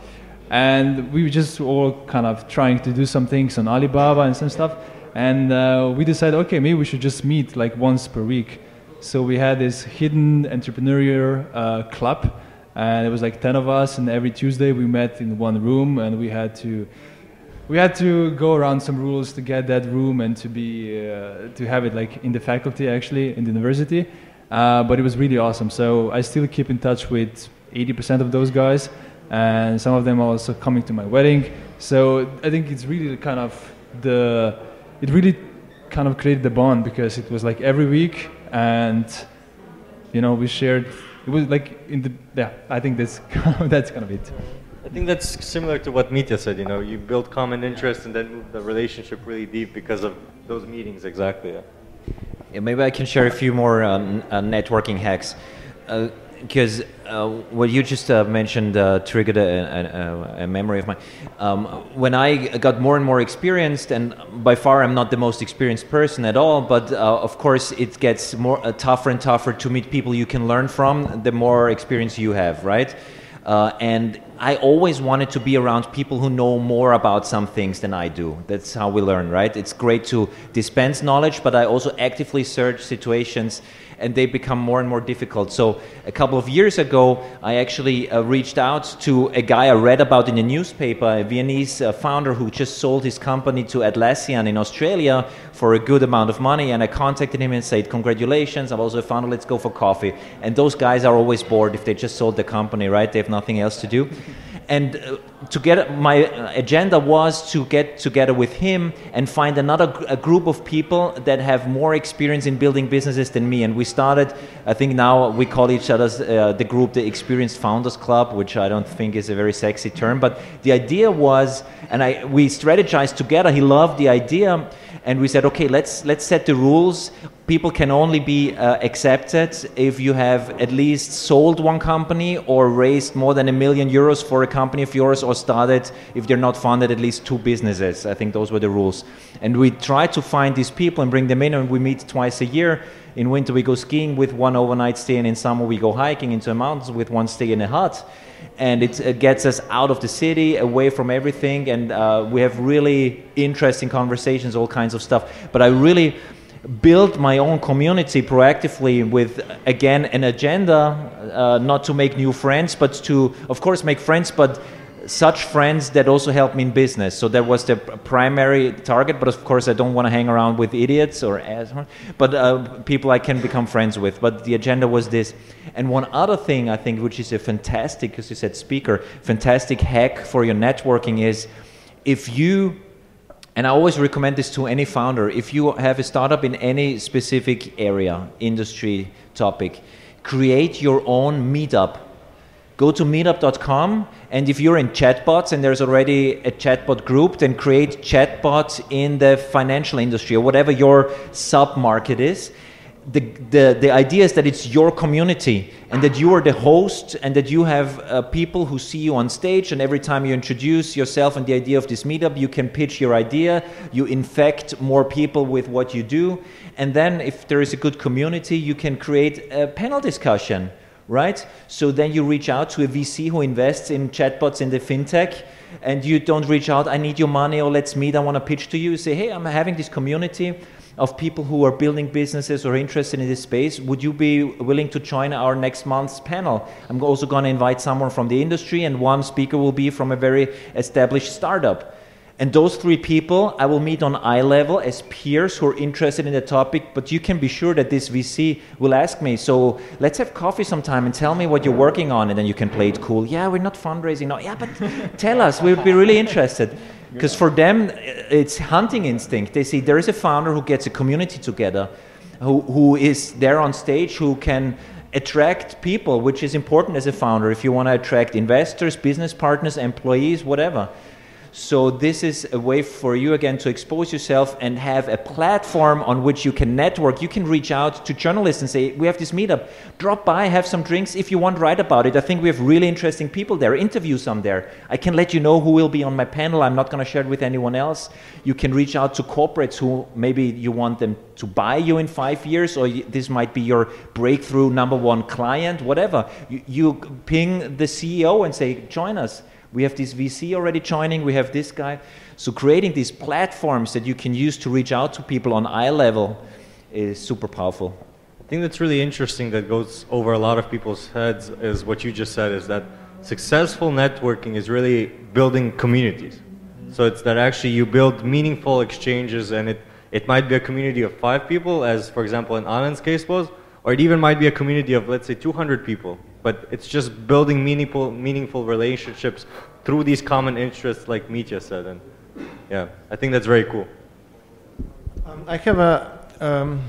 and we were just all kind of trying to do some things on Alibaba and some stuff. And uh, we decided, okay, maybe we should just meet like once per week. So we had this hidden entrepreneur uh, club, and it was like ten of us. And every Tuesday we met in one room, and we had to we had to go around some rules to get that room and to be uh, to have it like in the faculty actually in the university. Uh, but it was really awesome. So I still keep in touch with 80% of those guys, and some of them are also coming to my wedding. So I think it's really kind of the it really kind of created the bond because it was like every week and you know we shared it was like in the yeah i think that's that's kind of it I think that's similar to what Mitya said. You know, you build common interests and then move the relationship really deep because of those meetings. Exactly. Yeah. Yeah, maybe I can share a few more uh, n- uh, networking hacks. Because uh, what you just uh, mentioned uh, triggered a, a, a memory of mine. Um, when I got more and more experienced, and by far I'm not the most experienced person at all, but uh, of course it gets more uh, tougher and tougher to meet people you can learn from the more experience you have, right? Uh, and I always wanted to be around people who know more about some things than I do. That's how we learn, right? It's great to dispense knowledge, but I also actively search situations and they become more and more difficult. So, a couple of years ago, I actually uh, reached out to a guy I read about in the newspaper, a Viennese uh, founder who just sold his company to Atlassian in Australia for a good amount of money. And I contacted him and said, Congratulations, I'm also a founder, let's go for coffee. And those guys are always bored if they just sold the company, right? They have nothing else to do. And uh, to get my agenda was to get together with him and find another gr- group of people that have more experience in building businesses than me. And we started, I think now we call each other uh, the group the Experienced Founders Club, which I don't think is a very sexy term. But the idea was, and I we strategized together. He loved the idea, and we said, okay, let's let's set the rules. People can only be uh, accepted if you have at least sold one company or raised more than a million euros for a company of yours or started, if they're not funded, at least two businesses. I think those were the rules. And we try to find these people and bring them in, and we meet twice a year. In winter, we go skiing with one overnight stay, and in summer, we go hiking into the mountains with one stay in a hut. And it uh, gets us out of the city, away from everything, and uh, we have really interesting conversations, all kinds of stuff. But I really build my own community proactively with again an agenda uh, not to make new friends but to of course make friends but such friends that also help me in business so that was the primary target but of course i don't want to hang around with idiots or ass but uh, people i can become friends with but the agenda was this and one other thing i think which is a fantastic because you said speaker fantastic hack for your networking is if you and I always recommend this to any founder. If you have a startup in any specific area, industry, topic, create your own meetup. Go to meetup.com, and if you're in chatbots and there's already a chatbot group, then create chatbots in the financial industry or whatever your sub market is. The, the, the idea is that it's your community and that you are the host and that you have uh, people who see you on stage and every time you introduce yourself and the idea of this meetup you can pitch your idea. You infect more people with what you do. And then if there is a good community you can create a panel discussion right? So then you reach out to a VC who invests in chatbots in the fintech, and you don't reach out, I need your money, or let's meet, I want to pitch to you. you say, hey, I'm having this community of people who are building businesses or interested in this space. Would you be willing to join our next month's panel? I'm also going to invite someone from the industry, and one speaker will be from a very established startup. And those three people I will meet on eye level as peers who are interested in the topic, but you can be sure that this VC will ask me, so let's have coffee sometime and tell me what you're working on, and then you can play it cool. Yeah, we're not fundraising. No, yeah, but tell us, we would be really interested. Because for them, uh, it's hunting instinct. They see there is a founder who gets a community together, who, who is there on stage, who can attract people, which is important as a founder if you want to attract investors, business partners, employees, whatever. So this is a way for you again to expose yourself and have a platform on which you can network. You can reach out to journalists and say, "We have this meetup. Drop by, have some drinks. If you want, write about it. I think we have really interesting people there. Interview some there. I can let you know who will be on my panel. I'm not going to share it with anyone else. You can reach out to corporates who maybe you want them to buy you in five years, or this might be your breakthrough number one client. Whatever. You, you ping the CEO and say, "Join us." We have this VC already joining, we have this guy. So creating these platforms that you can use to reach out to people on eye level is super powerful. I think that's really interesting that goes over a lot of people's heads is what you just said is that successful networking is really building communities. So it's that actually you build meaningful exchanges and it, it might be a community of five people, as for example in Alan's case was, or it even might be a community of let's say 200 people but it's just building meaningful meaningful relationships through these common interests like Mitya said and yeah I think that's very cool um, I have a um,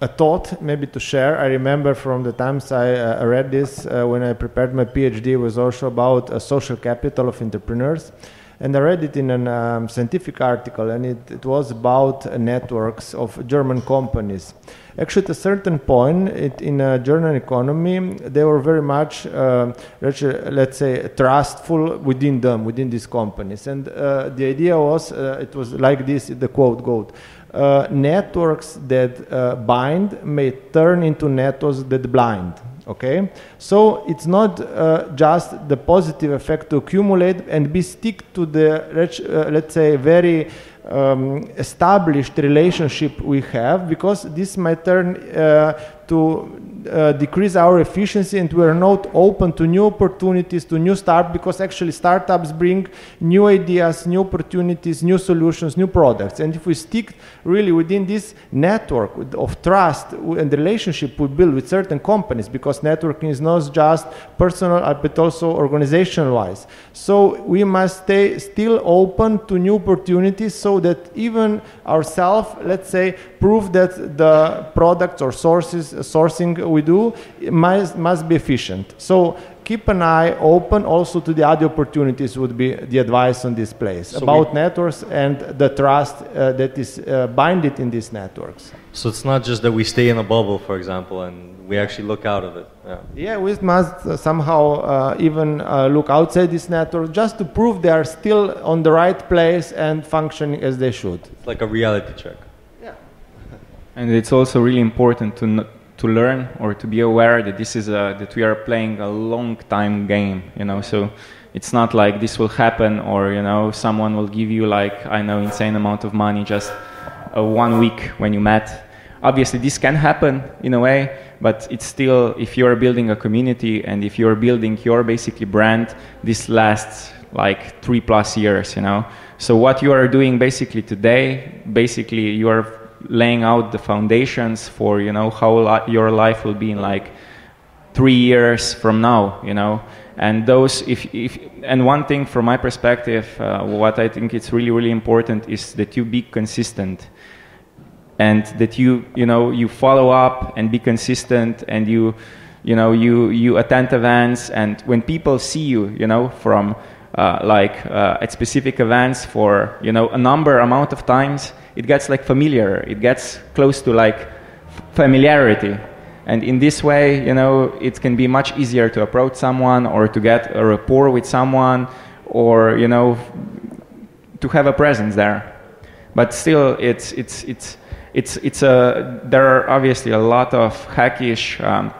a thought maybe to share. I remember from the times I uh, read this uh, when I prepared my PhD it was also about a social capital of entrepreneurs and I read it in a um, scientific article, and it, it was about uh, networks of German companies. Actually, at a certain point it, in a German economy, they were very much, uh, let's say, trustful within them, within these companies. And uh, the idea was, uh, it was like this, the quote goes, uh, networks that uh, bind may turn into networks that blind okay so it's not uh, just the positive effect to accumulate and be stick to the uh, let's say very um, established relationship we have because this might turn uh, to uh, decrease our efficiency and we are not open to new opportunities to new start because actually startups bring new ideas new opportunities new solutions new products. And if we stick really within this network of trust and relationship we build with certain companies because networking is not just personal uh, but also organizational wise so we must stay still open to new opportunities so that even ourselves let's say prove that the products or sources sourcing we do must, must be efficient. So keep an eye open also to the other opportunities would be the advice on this place so about networks and the trust uh, that is uh, binded in these networks. So it's not just that we stay in a bubble, for example, and we actually look out of it. Yeah, yeah we must uh, somehow uh, even uh, look outside this network just to prove they are still on the right place and functioning as they should. It's like a reality check. Yeah. and it's also really important to to learn or to be aware that this is a, that we are playing a long time game you know? So it's not like this will happen or you know someone will give you like i know insane amount of money just a one week when you met. Obviously this can happen in a way but it's still if you're building a community and if you're building your basically brand this lasts like three plus years you know? So what you are doing basically today basically you are laying out the foundations for you know how li- your life will be in like three years from now you know? And those if, if and one thing from my perspective uh, what i think is really really important is that you be consistent. And that you you know you follow up and be consistent and you you know you you attend events. And when people see you you know from uh, like uh, at specific events for you know a number amount of times it gets like familiar. It gets close to like familiarity. And in this way you know it can be much easier to approach someone or to get a rapport with someone or you know to have a presence there. But still it's it's it's it's it's a there are obviously a lot of hackish um,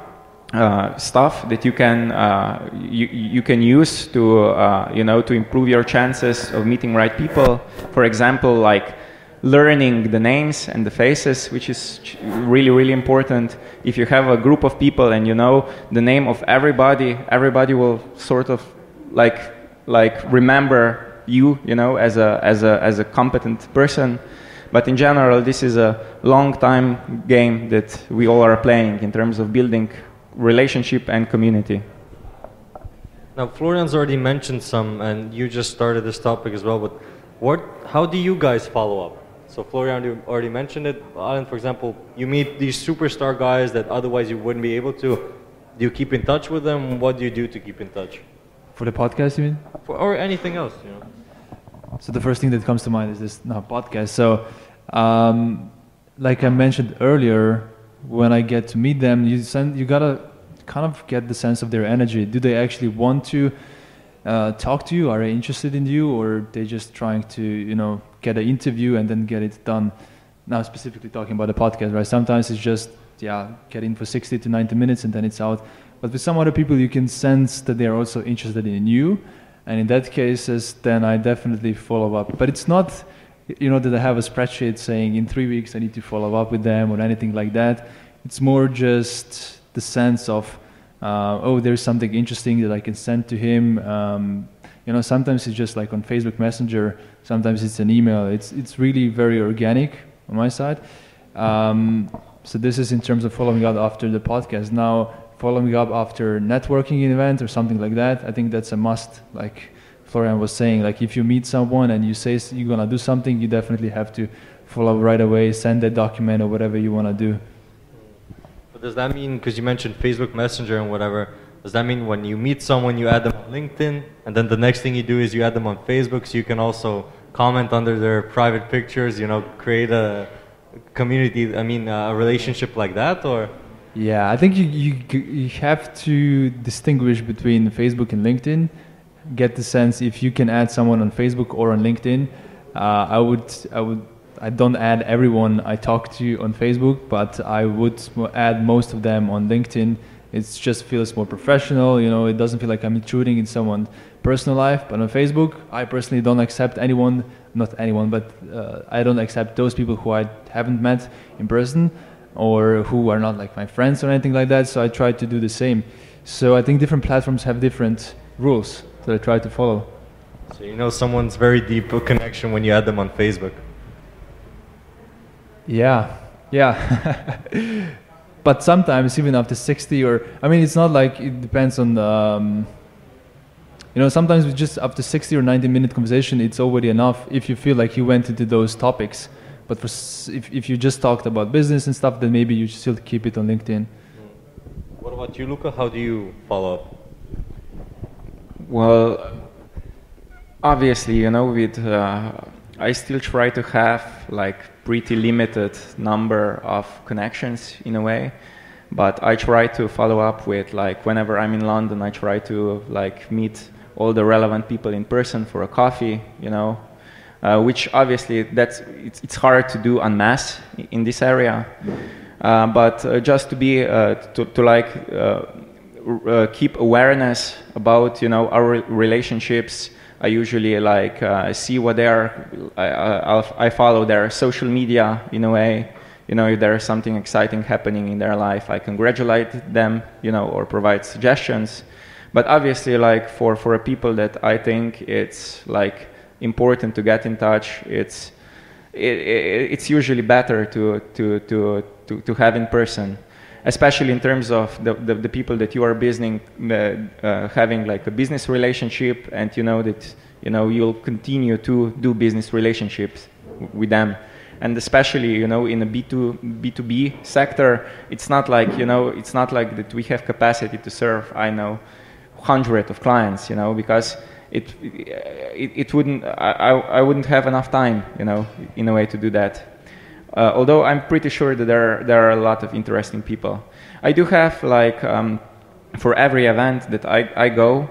uh, stuff that you can uh, you, you can use to uh, you know to improve your chances of meeting right people. For example, like learning the names and the faces, which is really really important. If you have a group of people and you know the name of everybody, everybody will sort of like like remember you you know as a as a as a competent person. But in general, this is a long time game that we all are playing in terms of building relationship and community. Now, Florian's already mentioned some, and you just started this topic as well. But what, how do you guys follow up? So Florian you already mentioned it. Alan, for example, you meet these superstar guys that otherwise you wouldn't be able to. Do you keep in touch with them? What do you do to keep in touch? For the podcast, you mean? For, or anything else, you know. So the first thing that comes to mind is this no, podcast. So, um, like I mentioned earlier, when I get to meet them, you send, you gotta kind of get the sense of their energy. Do they actually want to uh, talk to you? Are they interested in you, or they just trying to you know get an interview and then get it done? Now specifically talking about the podcast, right? Sometimes it's just yeah, get in for 60 to 90 minutes and then it's out. But with some other people, you can sense that they are also interested in you, and in that cases, then I definitely follow up. But it's not you know that I have a spreadsheet saying in three weeks I need to follow up with them or anything like that. It's more just the sense of uh, oh, there's something interesting that I can send to him. Um, you know, sometimes it's just like on Facebook Messenger. Sometimes it's an email. It's it's really very organic on my side. Um, so this is in terms of following up after the podcast. Now, following up after networking event or something like that, I think that's a must. Like Florian was saying, like if you meet someone and you say you're gonna do something, you definitely have to follow right away, send that document or whatever you wanna do. But does that mean, because you mentioned Facebook Messenger and whatever, does that mean when you meet someone, you add them on LinkedIn, and then the next thing you do is you add them on Facebook, so you can also comment under their private pictures, you know, create a community, I mean, a relationship like that, or? Yeah, I think you, you, you have to distinguish between Facebook and LinkedIn. Get the sense if you can add someone on Facebook or on LinkedIn. Uh, I would I would I don't add everyone I talk to on Facebook, but I would add most of them on LinkedIn. It just feels more professional. You know, it doesn't feel like I'm intruding in someone's personal life. But on Facebook, I personally don't accept anyone, not anyone, but uh, I don't accept those people who I haven't met in person or who are not like my friends or anything like that. So I try to do the same. So I think different platforms have different rules that I try to follow. So you know someone's very deep connection when you add them on Facebook. Yeah, yeah. but sometimes even after 60 or I mean, it's not like it depends on the. Um, you know, sometimes with just after 60 or 90 minute conversation, it's already enough if you feel like you went into those topics. But for, if, if you just talked about business and stuff, then maybe you still keep it on LinkedIn. What about you, Luca? How do you follow up? Well, obviously, you know, with uh, I still try to have like pretty limited number of connections in a way, but I try to follow up with like whenever I'm in London, I try to like meet all the relevant people in person for a coffee, you know, uh, which obviously that's it's, it's hard to do en masse in this area, uh, but uh, just to be uh, to, to like uh, uh, keep awareness about you know our relationships I usually like uh, see what they are. I, I, follow their social media in a way. You know, if there is something exciting happening in their life, I congratulate them. You know, or provide suggestions. But obviously, like for for people that I think it's like important to get in touch, it's it, it, it's usually better to to to to, to have in person especially in terms of the, the, the people that you are business, uh, uh, having like a business relationship and you know that you know you'll continue to do business relationships with them. And especially you know in a b2 b2b sector it's not like you know it's not like that we have capacity to serve i know hundreds of clients you know because it it, it wouldn't I, I wouldn't have enough time you know in a way to do that uh, although I'm pretty sure that there, there are a lot of interesting people. I do have like um, for every event that I, I go,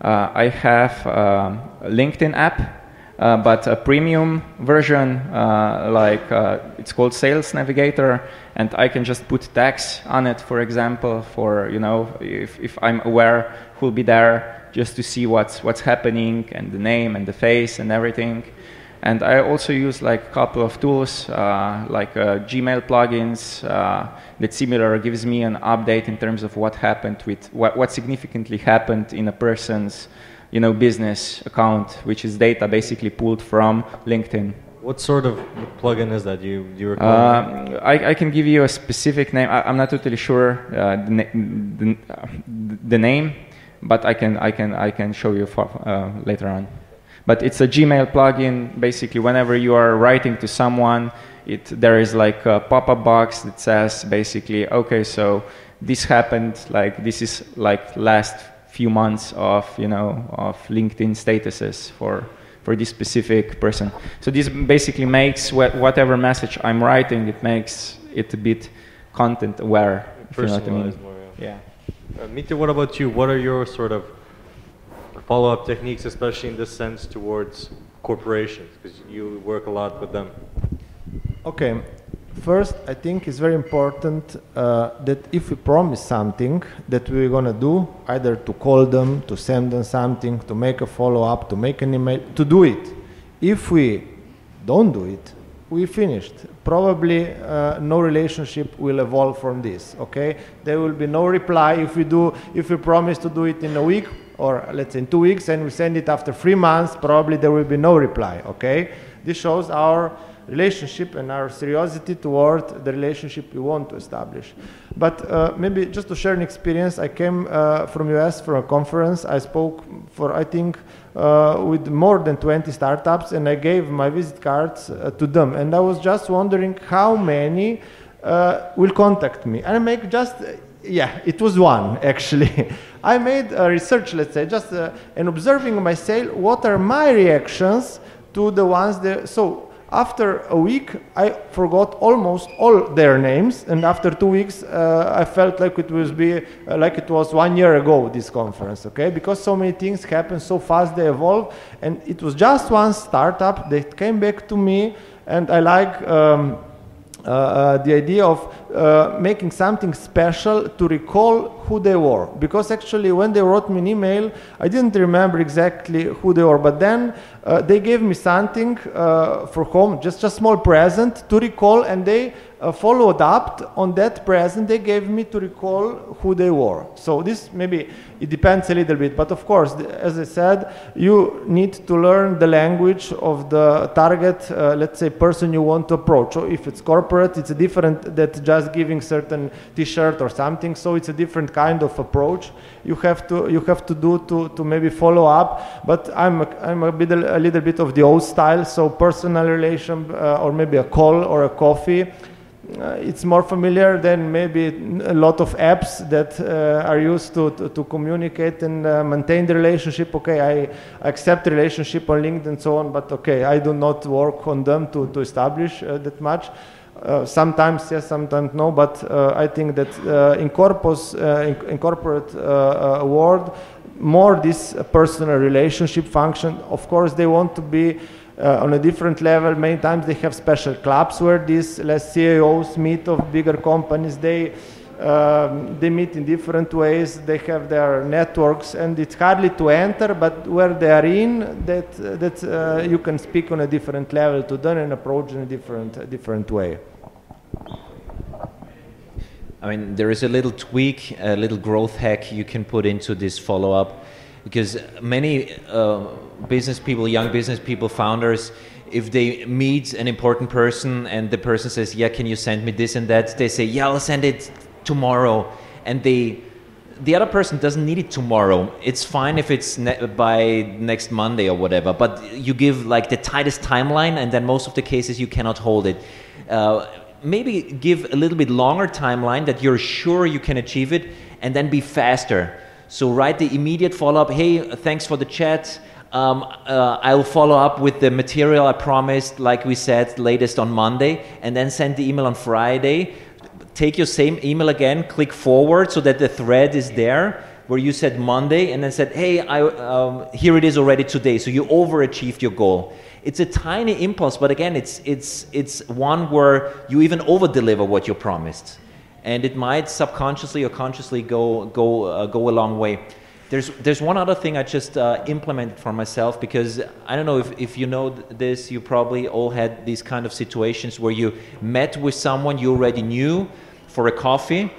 uh, I have um, a LinkedIn app uh, but a premium version, uh, like uh, it's called Sales Navigator, and I can just put tags on it, for example, for you know if, if I'm aware who'll be there, just to see what's what's happening and the name and the face and everything. And I also use like a couple of tools, uh, like uh, Gmail plugins uh, that similar gives me an update in terms of what happened with what, what significantly happened in a person's, you know, business account, which is data basically pulled from LinkedIn. What sort of plugin is that you you recall? Uh, I, I can give you a specific name. I, am not totally sure uh, the, na- the, uh, the, name, but I can I can I can show you for, uh, later on. But it's a Gmail plugin. Basically, whenever you are writing to someone, it, there is like a pop-up box that says basically, okay, so this happened. Like this is like last few months of you know of LinkedIn statuses for for this specific person. So this basically makes wh- whatever message I'm writing, it makes it a bit content aware. If you know what I mean. More, yeah. yeah. Uh, Mitya, what about you? What are your sort of follow-up techniques, especially in this sense towards corporations, because you work a lot with them. Okay, first I think it's very important uh, that if we promise something that we're gonna do, either to call them, to send them something, to make a follow-up, to make an email, to do it. If we don't do it, we finished. Probably uh, no relationship will evolve from this. Okay, there will be no reply if we do. If we promise to do it in a week, or let's say in two weeks and we send it after three months, probably there will be no reply, okay? This shows our relationship and our seriosity toward the relationship we want to establish. But uh, maybe just to share an experience, I came uh, from US for a conference. I spoke for, I think, uh, with more than 20 startups and I gave my visit cards uh, to them. And I was just wondering how many uh, will contact me. And I make just yeah, it was one actually. I made a research, let's say, just uh, and observing my sale, what are my reactions to the ones that. So after a week, I forgot almost all their names, and after two weeks, uh, I felt like it was be uh, like it was one year ago this conference. Okay, because so many things happen so fast, they evolve, and it was just one startup that came back to me, and I like. Um, uh, uh, the idea of uh, making something special to recall who they were. Because actually, when they wrote me an email, I didn't remember exactly who they were. But then uh, they gave me something uh, for home, just a small present to recall, and they uh, followed up on that present they gave me to recall who they were. So this maybe it depends a little bit, but of course, as I said, you need to learn the language of the target, uh, let's say, person you want to approach. So if it's corporate, it's a different that just giving certain T-shirt or something. So it's a different kind of approach you have to you have to do to, to maybe follow up. But I'm a, I'm a bit a little bit of the old style, so personal relation uh, or maybe a call or a coffee it's more familiar than maybe a lot of apps that uh, are used to, to, to communicate and uh, maintain the relationship. Okay, I accept relationship on LinkedIn and so on, but okay, I do not work on them to, to establish uh, that much. Uh, sometimes yes, sometimes no, but uh, I think that in corpus, in, in, corporate world, more this personal relationship function. Of course, they want to be uh, on a different level. Many times they have special clubs where these less CEOs meet of bigger companies. They um, they meet in different ways. They have their networks, and it's hardly to enter. But where they are in, that that uh, you can speak on a different level to them and approach in a different different way. I mean, there is a little tweak, a little growth hack you can put into this follow up because many uh, business people, young business people, founders, if they meet an important person and the person says, "Yeah, can you send me this and that?" They say, "Yeah, I'll send it tomorrow," and they the other person doesn't need it tomorrow. It's fine if it's ne- by next Monday or whatever, but you give like the tightest timeline, and then most of the cases you cannot hold it. Uh, maybe give a little bit longer timeline that you're sure you can achieve it, and then be faster so write the immediate follow up. Hey, thanks for the chat. Um, uh, I'll follow up with the material I promised, like we said, latest on Monday, and then send the email on Friday. Take your same email again, click forward so that the thread is there. where you said Monday and then said, hey, I, um, here it is already today. So you overachieved your goal. It's a tiny impulse, but again, it's, it's, it's one where you even over deliver what you promised. And it might subconsciously or consciously go, go, uh, go a long way. There's, there's one other thing I just uh, implemented for myself because I don't know if, if you know this, you probably all had these kind of situations where you met with someone you already knew for a coffee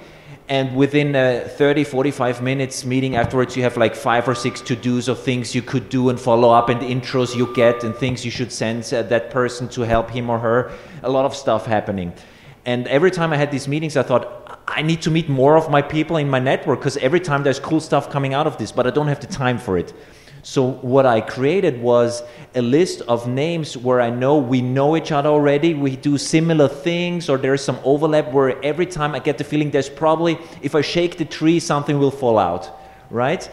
and within uh, 30 45 minutes meeting afterwards you have like five or six to do's of things you could do and follow up and intros you get and things you should send uh, that person to help him or her a lot of stuff happening and every time i had these meetings i thought i need to meet more of my people in my network because every time there's cool stuff coming out of this but i don't have the time for it so what I created was a list of names where I know we know each other already, we do similar things, or there's some overlap where every time I get the feeling there's probably, if I shake the tree, something will fall out, right?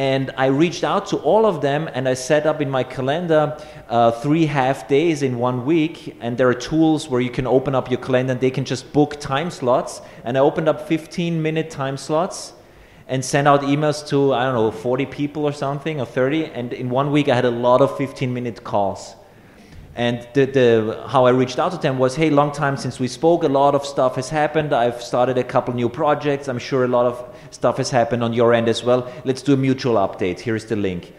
And I reached out to all of them and I set up in my calendar uh, three half days in one week. And there are tools where you can open up your calendar and they can just book time slots. And I opened up 15 minute time slots and sent out emails to I don't know 40 people or something or 30 and in one week I had a lot of 15 minute calls and the, the how I reached out to them was hey long time since we spoke a lot of stuff has happened I've started a couple new projects I'm sure a lot of stuff has happened on your end as well let's do a mutual update here's the link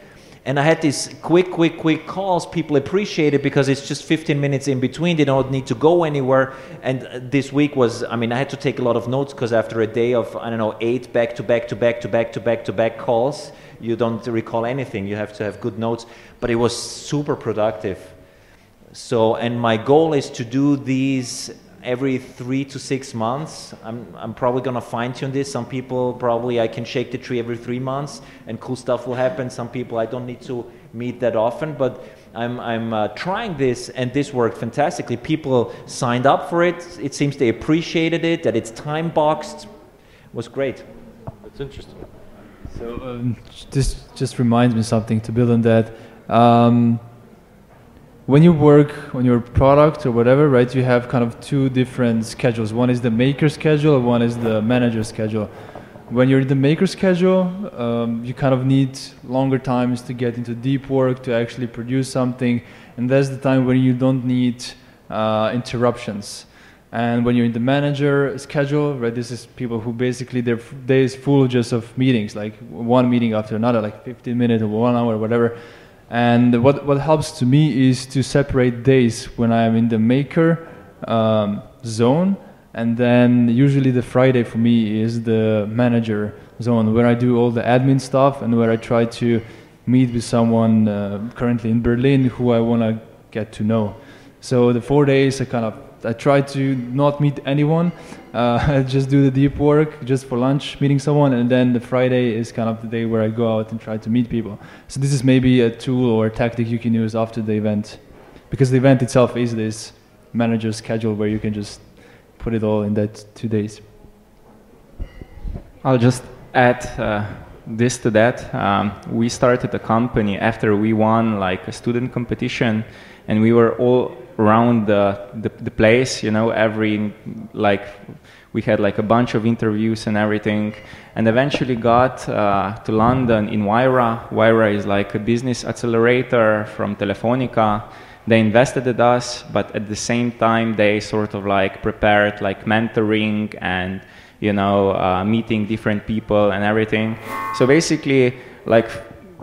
and I had these quick, quick, quick calls. People appreciate it because it's just 15 minutes in between. They don't need to go anywhere. And this week was, I mean, I had to take a lot of notes because after a day of, I don't know, eight back to back to back to back to back to back calls, you don't recall anything. You have to have good notes. But it was super productive. So, and my goal is to do these every three to six months. I'm, I'm probably going to fine tune this. Some people probably I can shake the tree every three months and cool stuff will happen. Some people I don't need to meet that often, but I'm, I'm uh, trying this and this worked fantastically. People signed up for it. It seems they appreciated it, that it's time boxed. It was great. That's interesting. So um, this just reminds me something to build on that. Um, when you work on your product or whatever, right, you have kind of two different schedules. One is the maker schedule, one is the manager schedule. When you're in the maker schedule, um, you kind of need longer times to get into deep work to actually produce something, and that's the time when you don't need uh, interruptions. And when you're in the manager schedule, right, this is people who basically their day is full just of meetings, like one meeting after another, like 15 minutes or one hour, or whatever and what, what helps to me is to separate days when I am in the maker um, zone, and then usually the Friday for me is the manager zone where I do all the admin stuff and where I try to meet with someone uh, currently in Berlin who I want to get to know. So the four days I kind of I try to not meet anyone. Uh, just do the deep work just for lunch, meeting someone, and then the Friday is kind of the day where I go out and try to meet people. So this is maybe a tool or a tactic you can use after the event, because the event itself is this manager schedule where you can just put it all in that two days. I'll just add uh, this to that. Um, we started a company after we won like a student competition, and we were all around the, the, the place you know every like we had like a bunch of interviews and everything. And eventually got uh, to london in Wayra. Wayra is like a business accelerator from telefonica. They invested in us but at the same time they sort of like prepared like mentoring and you know uh, meeting different people and everything. So basically like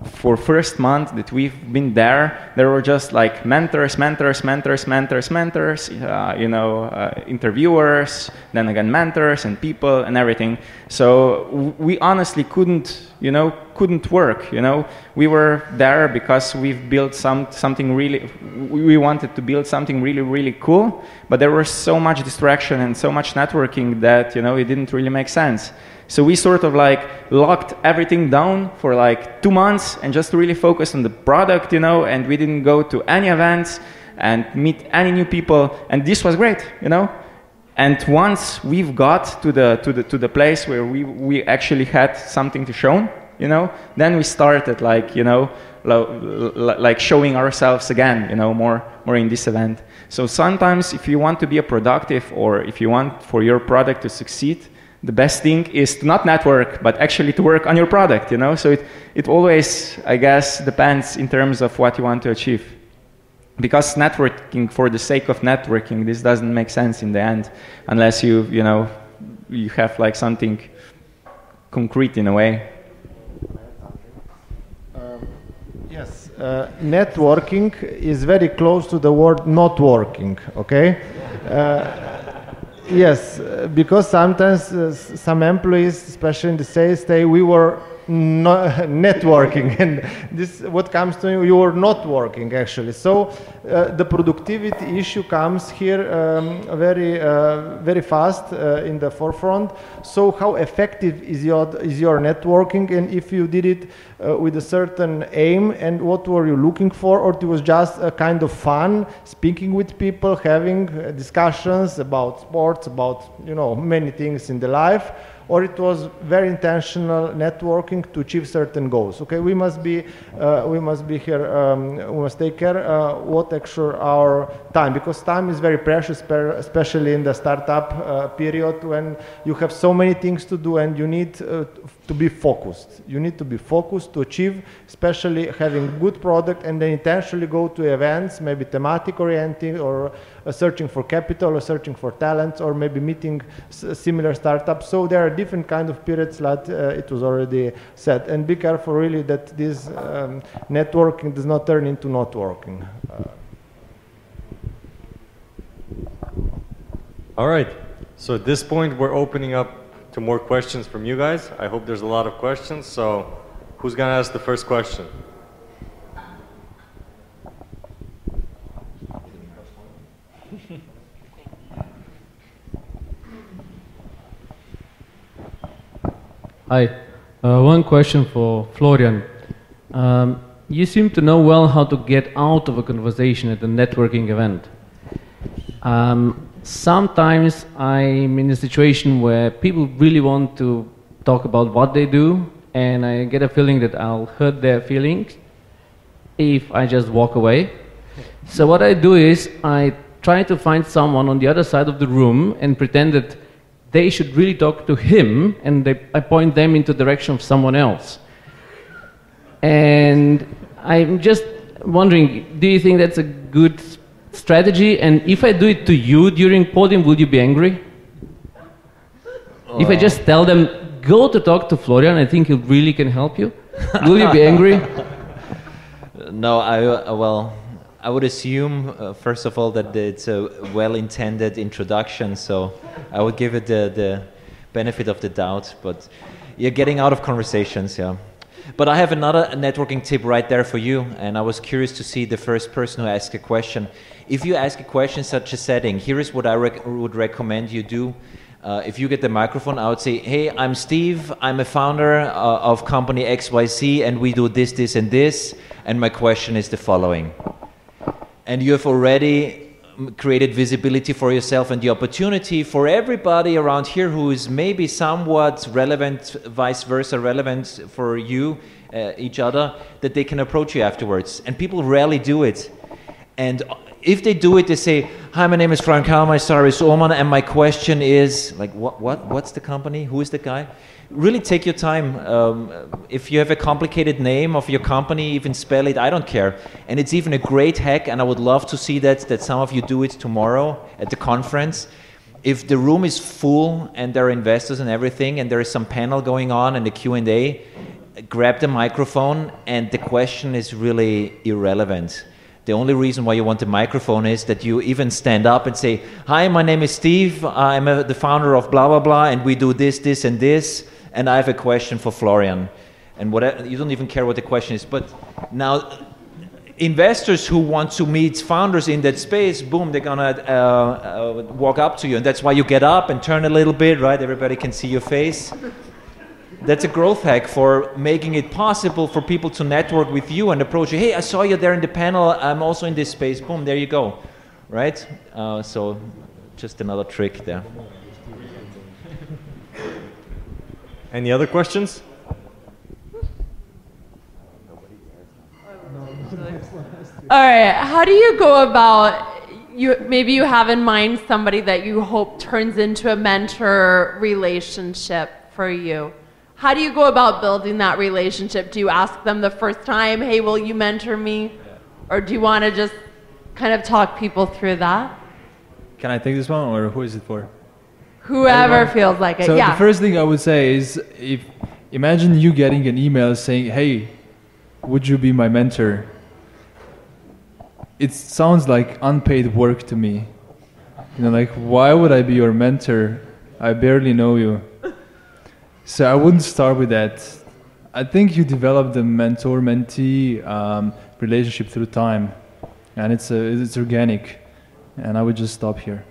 for first month that we've been there, there were just like mentors, mentors, mentors, mentors, mentors, uh, you know, uh, interviewers, then again mentors and people and everything. So we honestly couldn't, you know, couldn't work. You know, we were there because we've built some something really. We wanted to build something really, really cool, but there was so much distraction and so much networking that you know it didn't really make sense. So we sort of like locked everything down for like two months and just really focused on the product, you know, and we didn't go to any events and meet any new people. And this was great, you know. And once we've got to the, to the, to the place where we, we actually had something to show, you know, then we started like, you know, like showing ourselves again, you know, more, more in this event. So sometimes if you want to be a productive or if you want for your product to succeed, the best thing is to not network, but actually to work on your product, you know? So it, it always, I guess, depends in terms of what you want to achieve. Because networking for the sake of networking, this doesn't make sense in the end, unless you, you know, you have like something concrete in a way. Um, yes, uh, networking is very close to the word not working, okay? Uh, Yes, uh, because sometimes uh, some employees, especially in the sales day, we were not networking. And this what comes to you you are not working actually. So uh, the productivity issue comes here um, very uh, very fast uh, in the forefront. So how effective is your is your networking? And if you did it uh, with a certain aim and what were you looking for? Or it was just a kind of fun speaking with people having uh, discussions about sports about you know many things in the life or it was very intentional networking to achieve certain goals. Okay, we must be uh, we must be here. Um, we must take care uh, what actually our time because time is very precious, especially in the startup uh, period when you have so many things to do and you need uh, to be focused. You need to be focused to achieve, especially having good product and then intentionally go to events, maybe thematic oriented or uh, searching for capital or searching for talents or maybe meeting similar startups. So there are different kind of periods that uh, it was already said. And be careful really that this um, networking does not turn into not working. Uh, All right. So at this point, we're opening up to more questions from you guys. I hope there's a lot of questions. So who's going to ask the first question? Hi. Uh, one question for Florian. Um, you seem to know well how to get out of a conversation at a networking event. Um, sometimes I'm in a situation where people really want to talk about what they do, and I get a feeling that I'll hurt their feelings if I just walk away. So, what I do is I try to find someone on the other side of the room and pretend that they should really talk to him and they, I point them into the direction of someone else. And I'm just wondering, do you think that's a good strategy? And if I do it to you during PODIM, would you be angry? If I just tell them, go to talk to Florian, I think he really can help you, will you be angry? no, I, uh, well, I would assume, uh, first of all, that it's a well intended introduction, so I would give it the, the benefit of the doubt. But you're getting out of conversations, yeah. But I have another networking tip right there for you, and I was curious to see the first person who asked a question. If you ask a question in such a setting, here is what I rec- would recommend you do. Uh, if you get the microphone, I would say, "Hey, I'm Steve. I'm a founder uh, of company XYZ, and we do this, this, and this. And my question is the following." and you have already created visibility for yourself and the opportunity for everybody around here who is maybe somewhat relevant, vice versa, relevant for you, uh, each other, that they can approach you afterwards. And people rarely do it. And if they do it, they say, "Hi, my name is Frank Hal, my star is Oman, and my question is like, what, what, what's the company? Who is the guy?" Really take your time. Um, if you have a complicated name of your company, even spell it, I don't care. And it's even a great hack, and I would love to see that, that some of you do it tomorrow at the conference. If the room is full and there are investors and everything, and there is some panel going on and the Q&A, grab the microphone, and the question is really irrelevant. The only reason why you want the microphone is that you even stand up and say, Hi, my name is Steve. I'm a, the founder of blah, blah, blah, and we do this, this, and this and I have a question for Florian. And you don't even care what the question is. But now, investors who want to meet founders in that space, boom, they're gonna uh, uh, walk up to you, and that's why you get up and turn a little bit, right? Everybody can see your face. That's a growth hack for making it possible for people to network with you and approach you. Hey, I saw you there in the panel. I'm also in this space. Boom, there you go, right? Uh, so, just another trick there. Any other questions? All right. How do you go about you maybe you have in mind somebody that you hope turns into a mentor relationship for you. How do you go about building that relationship? Do you ask them the first time, "Hey, will you mentor me?" Or do you want to just kind of talk people through that? Can I take this one, or who is it for? Whoever feels like it. So yeah. the first thing I would say is, if imagine you getting an email saying, "Hey, would you be my mentor?" It sounds like unpaid work to me. You know, like why would I be your mentor? I barely know you. So I wouldn't start with that. I think you develop the mentor-mentee um, relationship through time, and it's a, it's organic. And I would just stop here.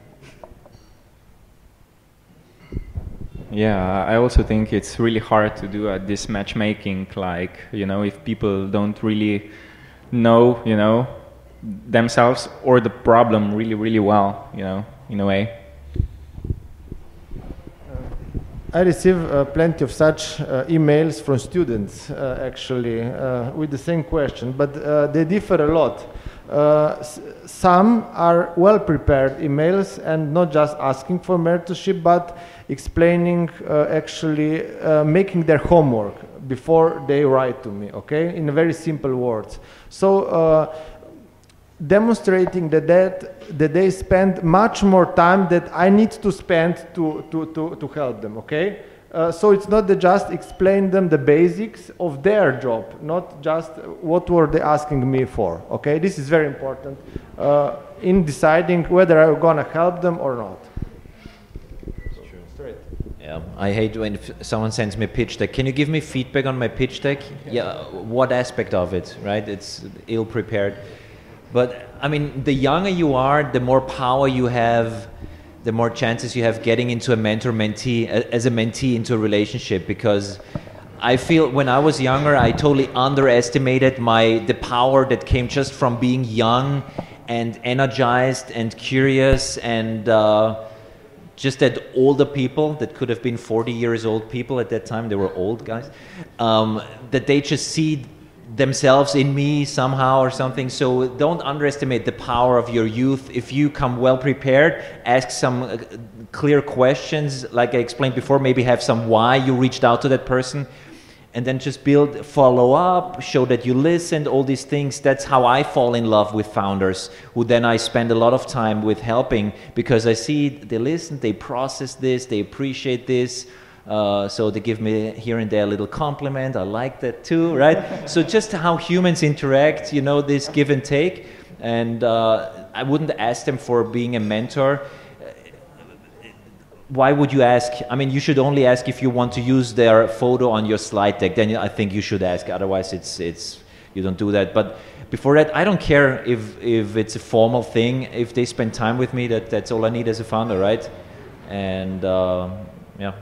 Yeah, I also think it's really hard to do this matchmaking. Like, you know, if people don't really know, you know, themselves or the problem really, really well, you know, in a way. I receive uh, plenty of such uh, emails from students, uh, actually, uh, with the same question, but uh, they differ a lot. Uh, some are well prepared emails and not just asking for mentorship, but explaining, actually, making their homework before they write to me, okay, in very simple words. So, demonstrating that, that, that they spend much more time that I need to spend to, to, to, to help them, okay? Uh, so it's not just explain them the basics of their job, not just what were they asking me for, okay? This is very important uh, in deciding whether I'm gonna help them or not. Yeah, I hate when someone sends me a pitch deck. Can you give me feedback on my pitch deck? Yeah, what aspect of it, right? It's ill prepared. But I mean, the younger you are, the more power you have, the more chances you have getting into a mentor mentee, as a mentee into a relationship. Because I feel when I was younger, I totally underestimated my the power that came just from being young and energized and curious and. Uh, just that older people that could have been 40 years old people at that time they were old guys um, that they just see themselves in me somehow or something. So don't underestimate the power of your youth. If you come well prepared ask some uh, clear questions. Like i explained before maybe have some why you reached out to that person and then just build follow up show that you listened all these things. That's how i fall in love with founders who then i spend a lot of time with helping because i see they listen they process this they appreciate this uh, so they give me here and there a little compliment. I like that too right? So just how humans interact you know this give and take. And uh, i wouldn't ask them for being a mentor why would you ask? I mean, you should only ask if you want to use their photo on your slide deck. Then I think you should ask. Otherwise, it's it's you don't do that. But before that, I don't care if if it's a formal thing. If they spend time with me, that that's all I need as a founder, right? And uh, yeah.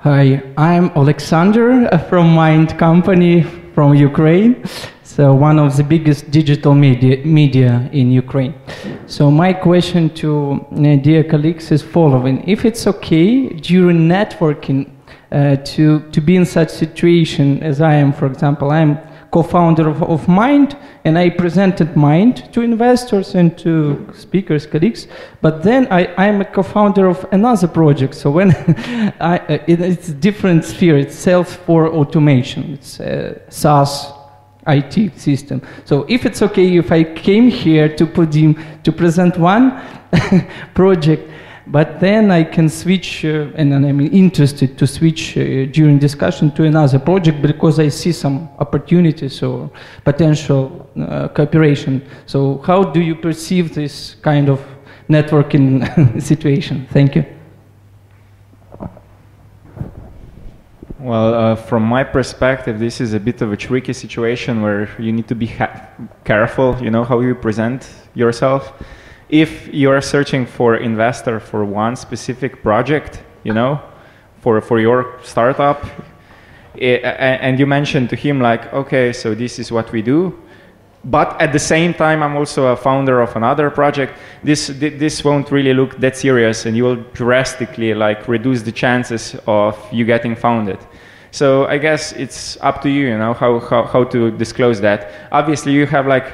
Hi, I'm Alexander from Mind Company from Ukraine. So one of the biggest digital media, media in Ukraine. So my question to uh, dear colleagues is following: If it's okay during networking uh, to to be in such situation as I am, for example, I'm co-founder of, of Mind, and I presented Mind to investors and to speakers, colleagues. But then I, I'm a co-founder of another project. So when I, uh, it, it's a different sphere, it's sales force automation, it's uh, SaaS IT system. So if it's okay if I came here to PODIM to present one project, but then I can switch, uh, and I'm interested to switch uh, during discussion to another project because I see some opportunities or potential uh, cooperation. So how do you perceive this kind of networking situation? Thank you. Well, uh, from my perspective, this is a bit of a tricky situation where you need to be ha- careful, you know, how you present yourself. If you are searching for investor for one specific project, you know, for, for your startup, i- a- and you mention to him like, okay, so this is what we do, but at the same time i'm also a founder of another project this this won't really look that serious and you will drastically like reduce the chances of you getting founded so i guess it's up to you you know how how, how to disclose that. Obviously you have like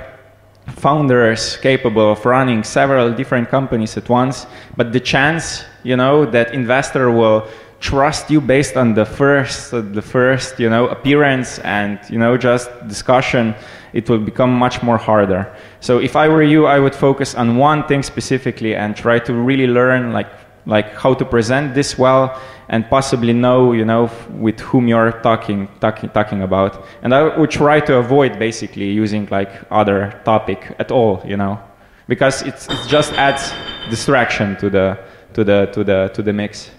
founders capable of running several different companies at once, but the chance, you know, that investor will trust you based on the first the first you know appearance and you know just discussion it will become much more harder. So if i were you i would focus on one thing specifically and try to really learn like like how to present this well and possibly know you know with whom you're talking talking talking about. And i would try to avoid basically using like other topic at all you know because it's, it just adds distraction to the to the to the to the mix.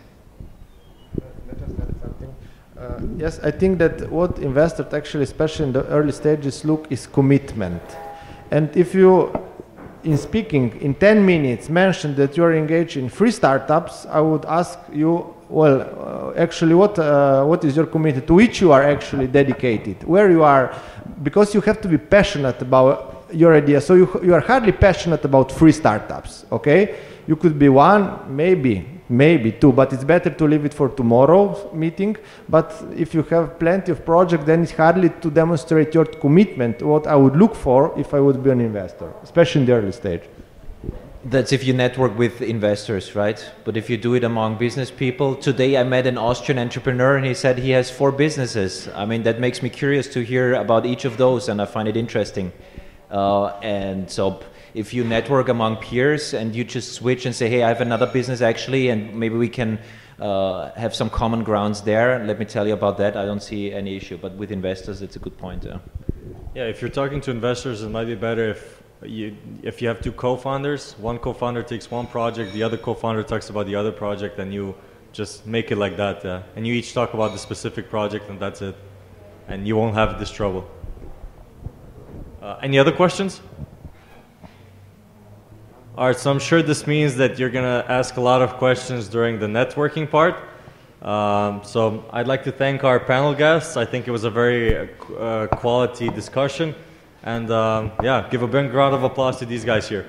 Uh, yes, I think that what investors actually, especially in the early stages, look is commitment. And if you, in speaking in 10 minutes, mention that you are engaged in free startups, I would ask you, well, uh, actually, what, uh, what is your commitment to which you are actually dedicated? Where you are, because you have to be passionate about your idea. So you, you are hardly passionate about free startups, okay? You could be one, maybe, maybe two, but it's better to leave it for tomorrow's meeting. But if you have plenty of projects, then it's hardly to demonstrate your commitment, what I would look for if I would be an investor, especially in the early stage. That's if you network with investors, right? But if you do it among business people, today I met an Austrian entrepreneur and he said he has four businesses. I mean, that makes me curious to hear about each of those and I find it interesting. Uh, and so if you network among peers and you just switch and say, hey, I have another business actually, and maybe we can uh, have some common grounds there. Let me tell you about that. I don't see any issue. But with investors, it's a good point. Yeah, yeah if you're talking to investors, it might be better if you if you have two co-founders. One co-founder takes one project, the other co-founder talks about the other project, and you just make it like that. Yeah? And you each talk about the specific project, and that's it. And you won't have this trouble. Uh, any other questions? All right, so I'm sure this means that you're going to ask a lot of questions during the networking part. Um, so I'd like to thank our panel guests. I think it was a very uh, quality discussion. And um, yeah, give a big round of applause to these guys here.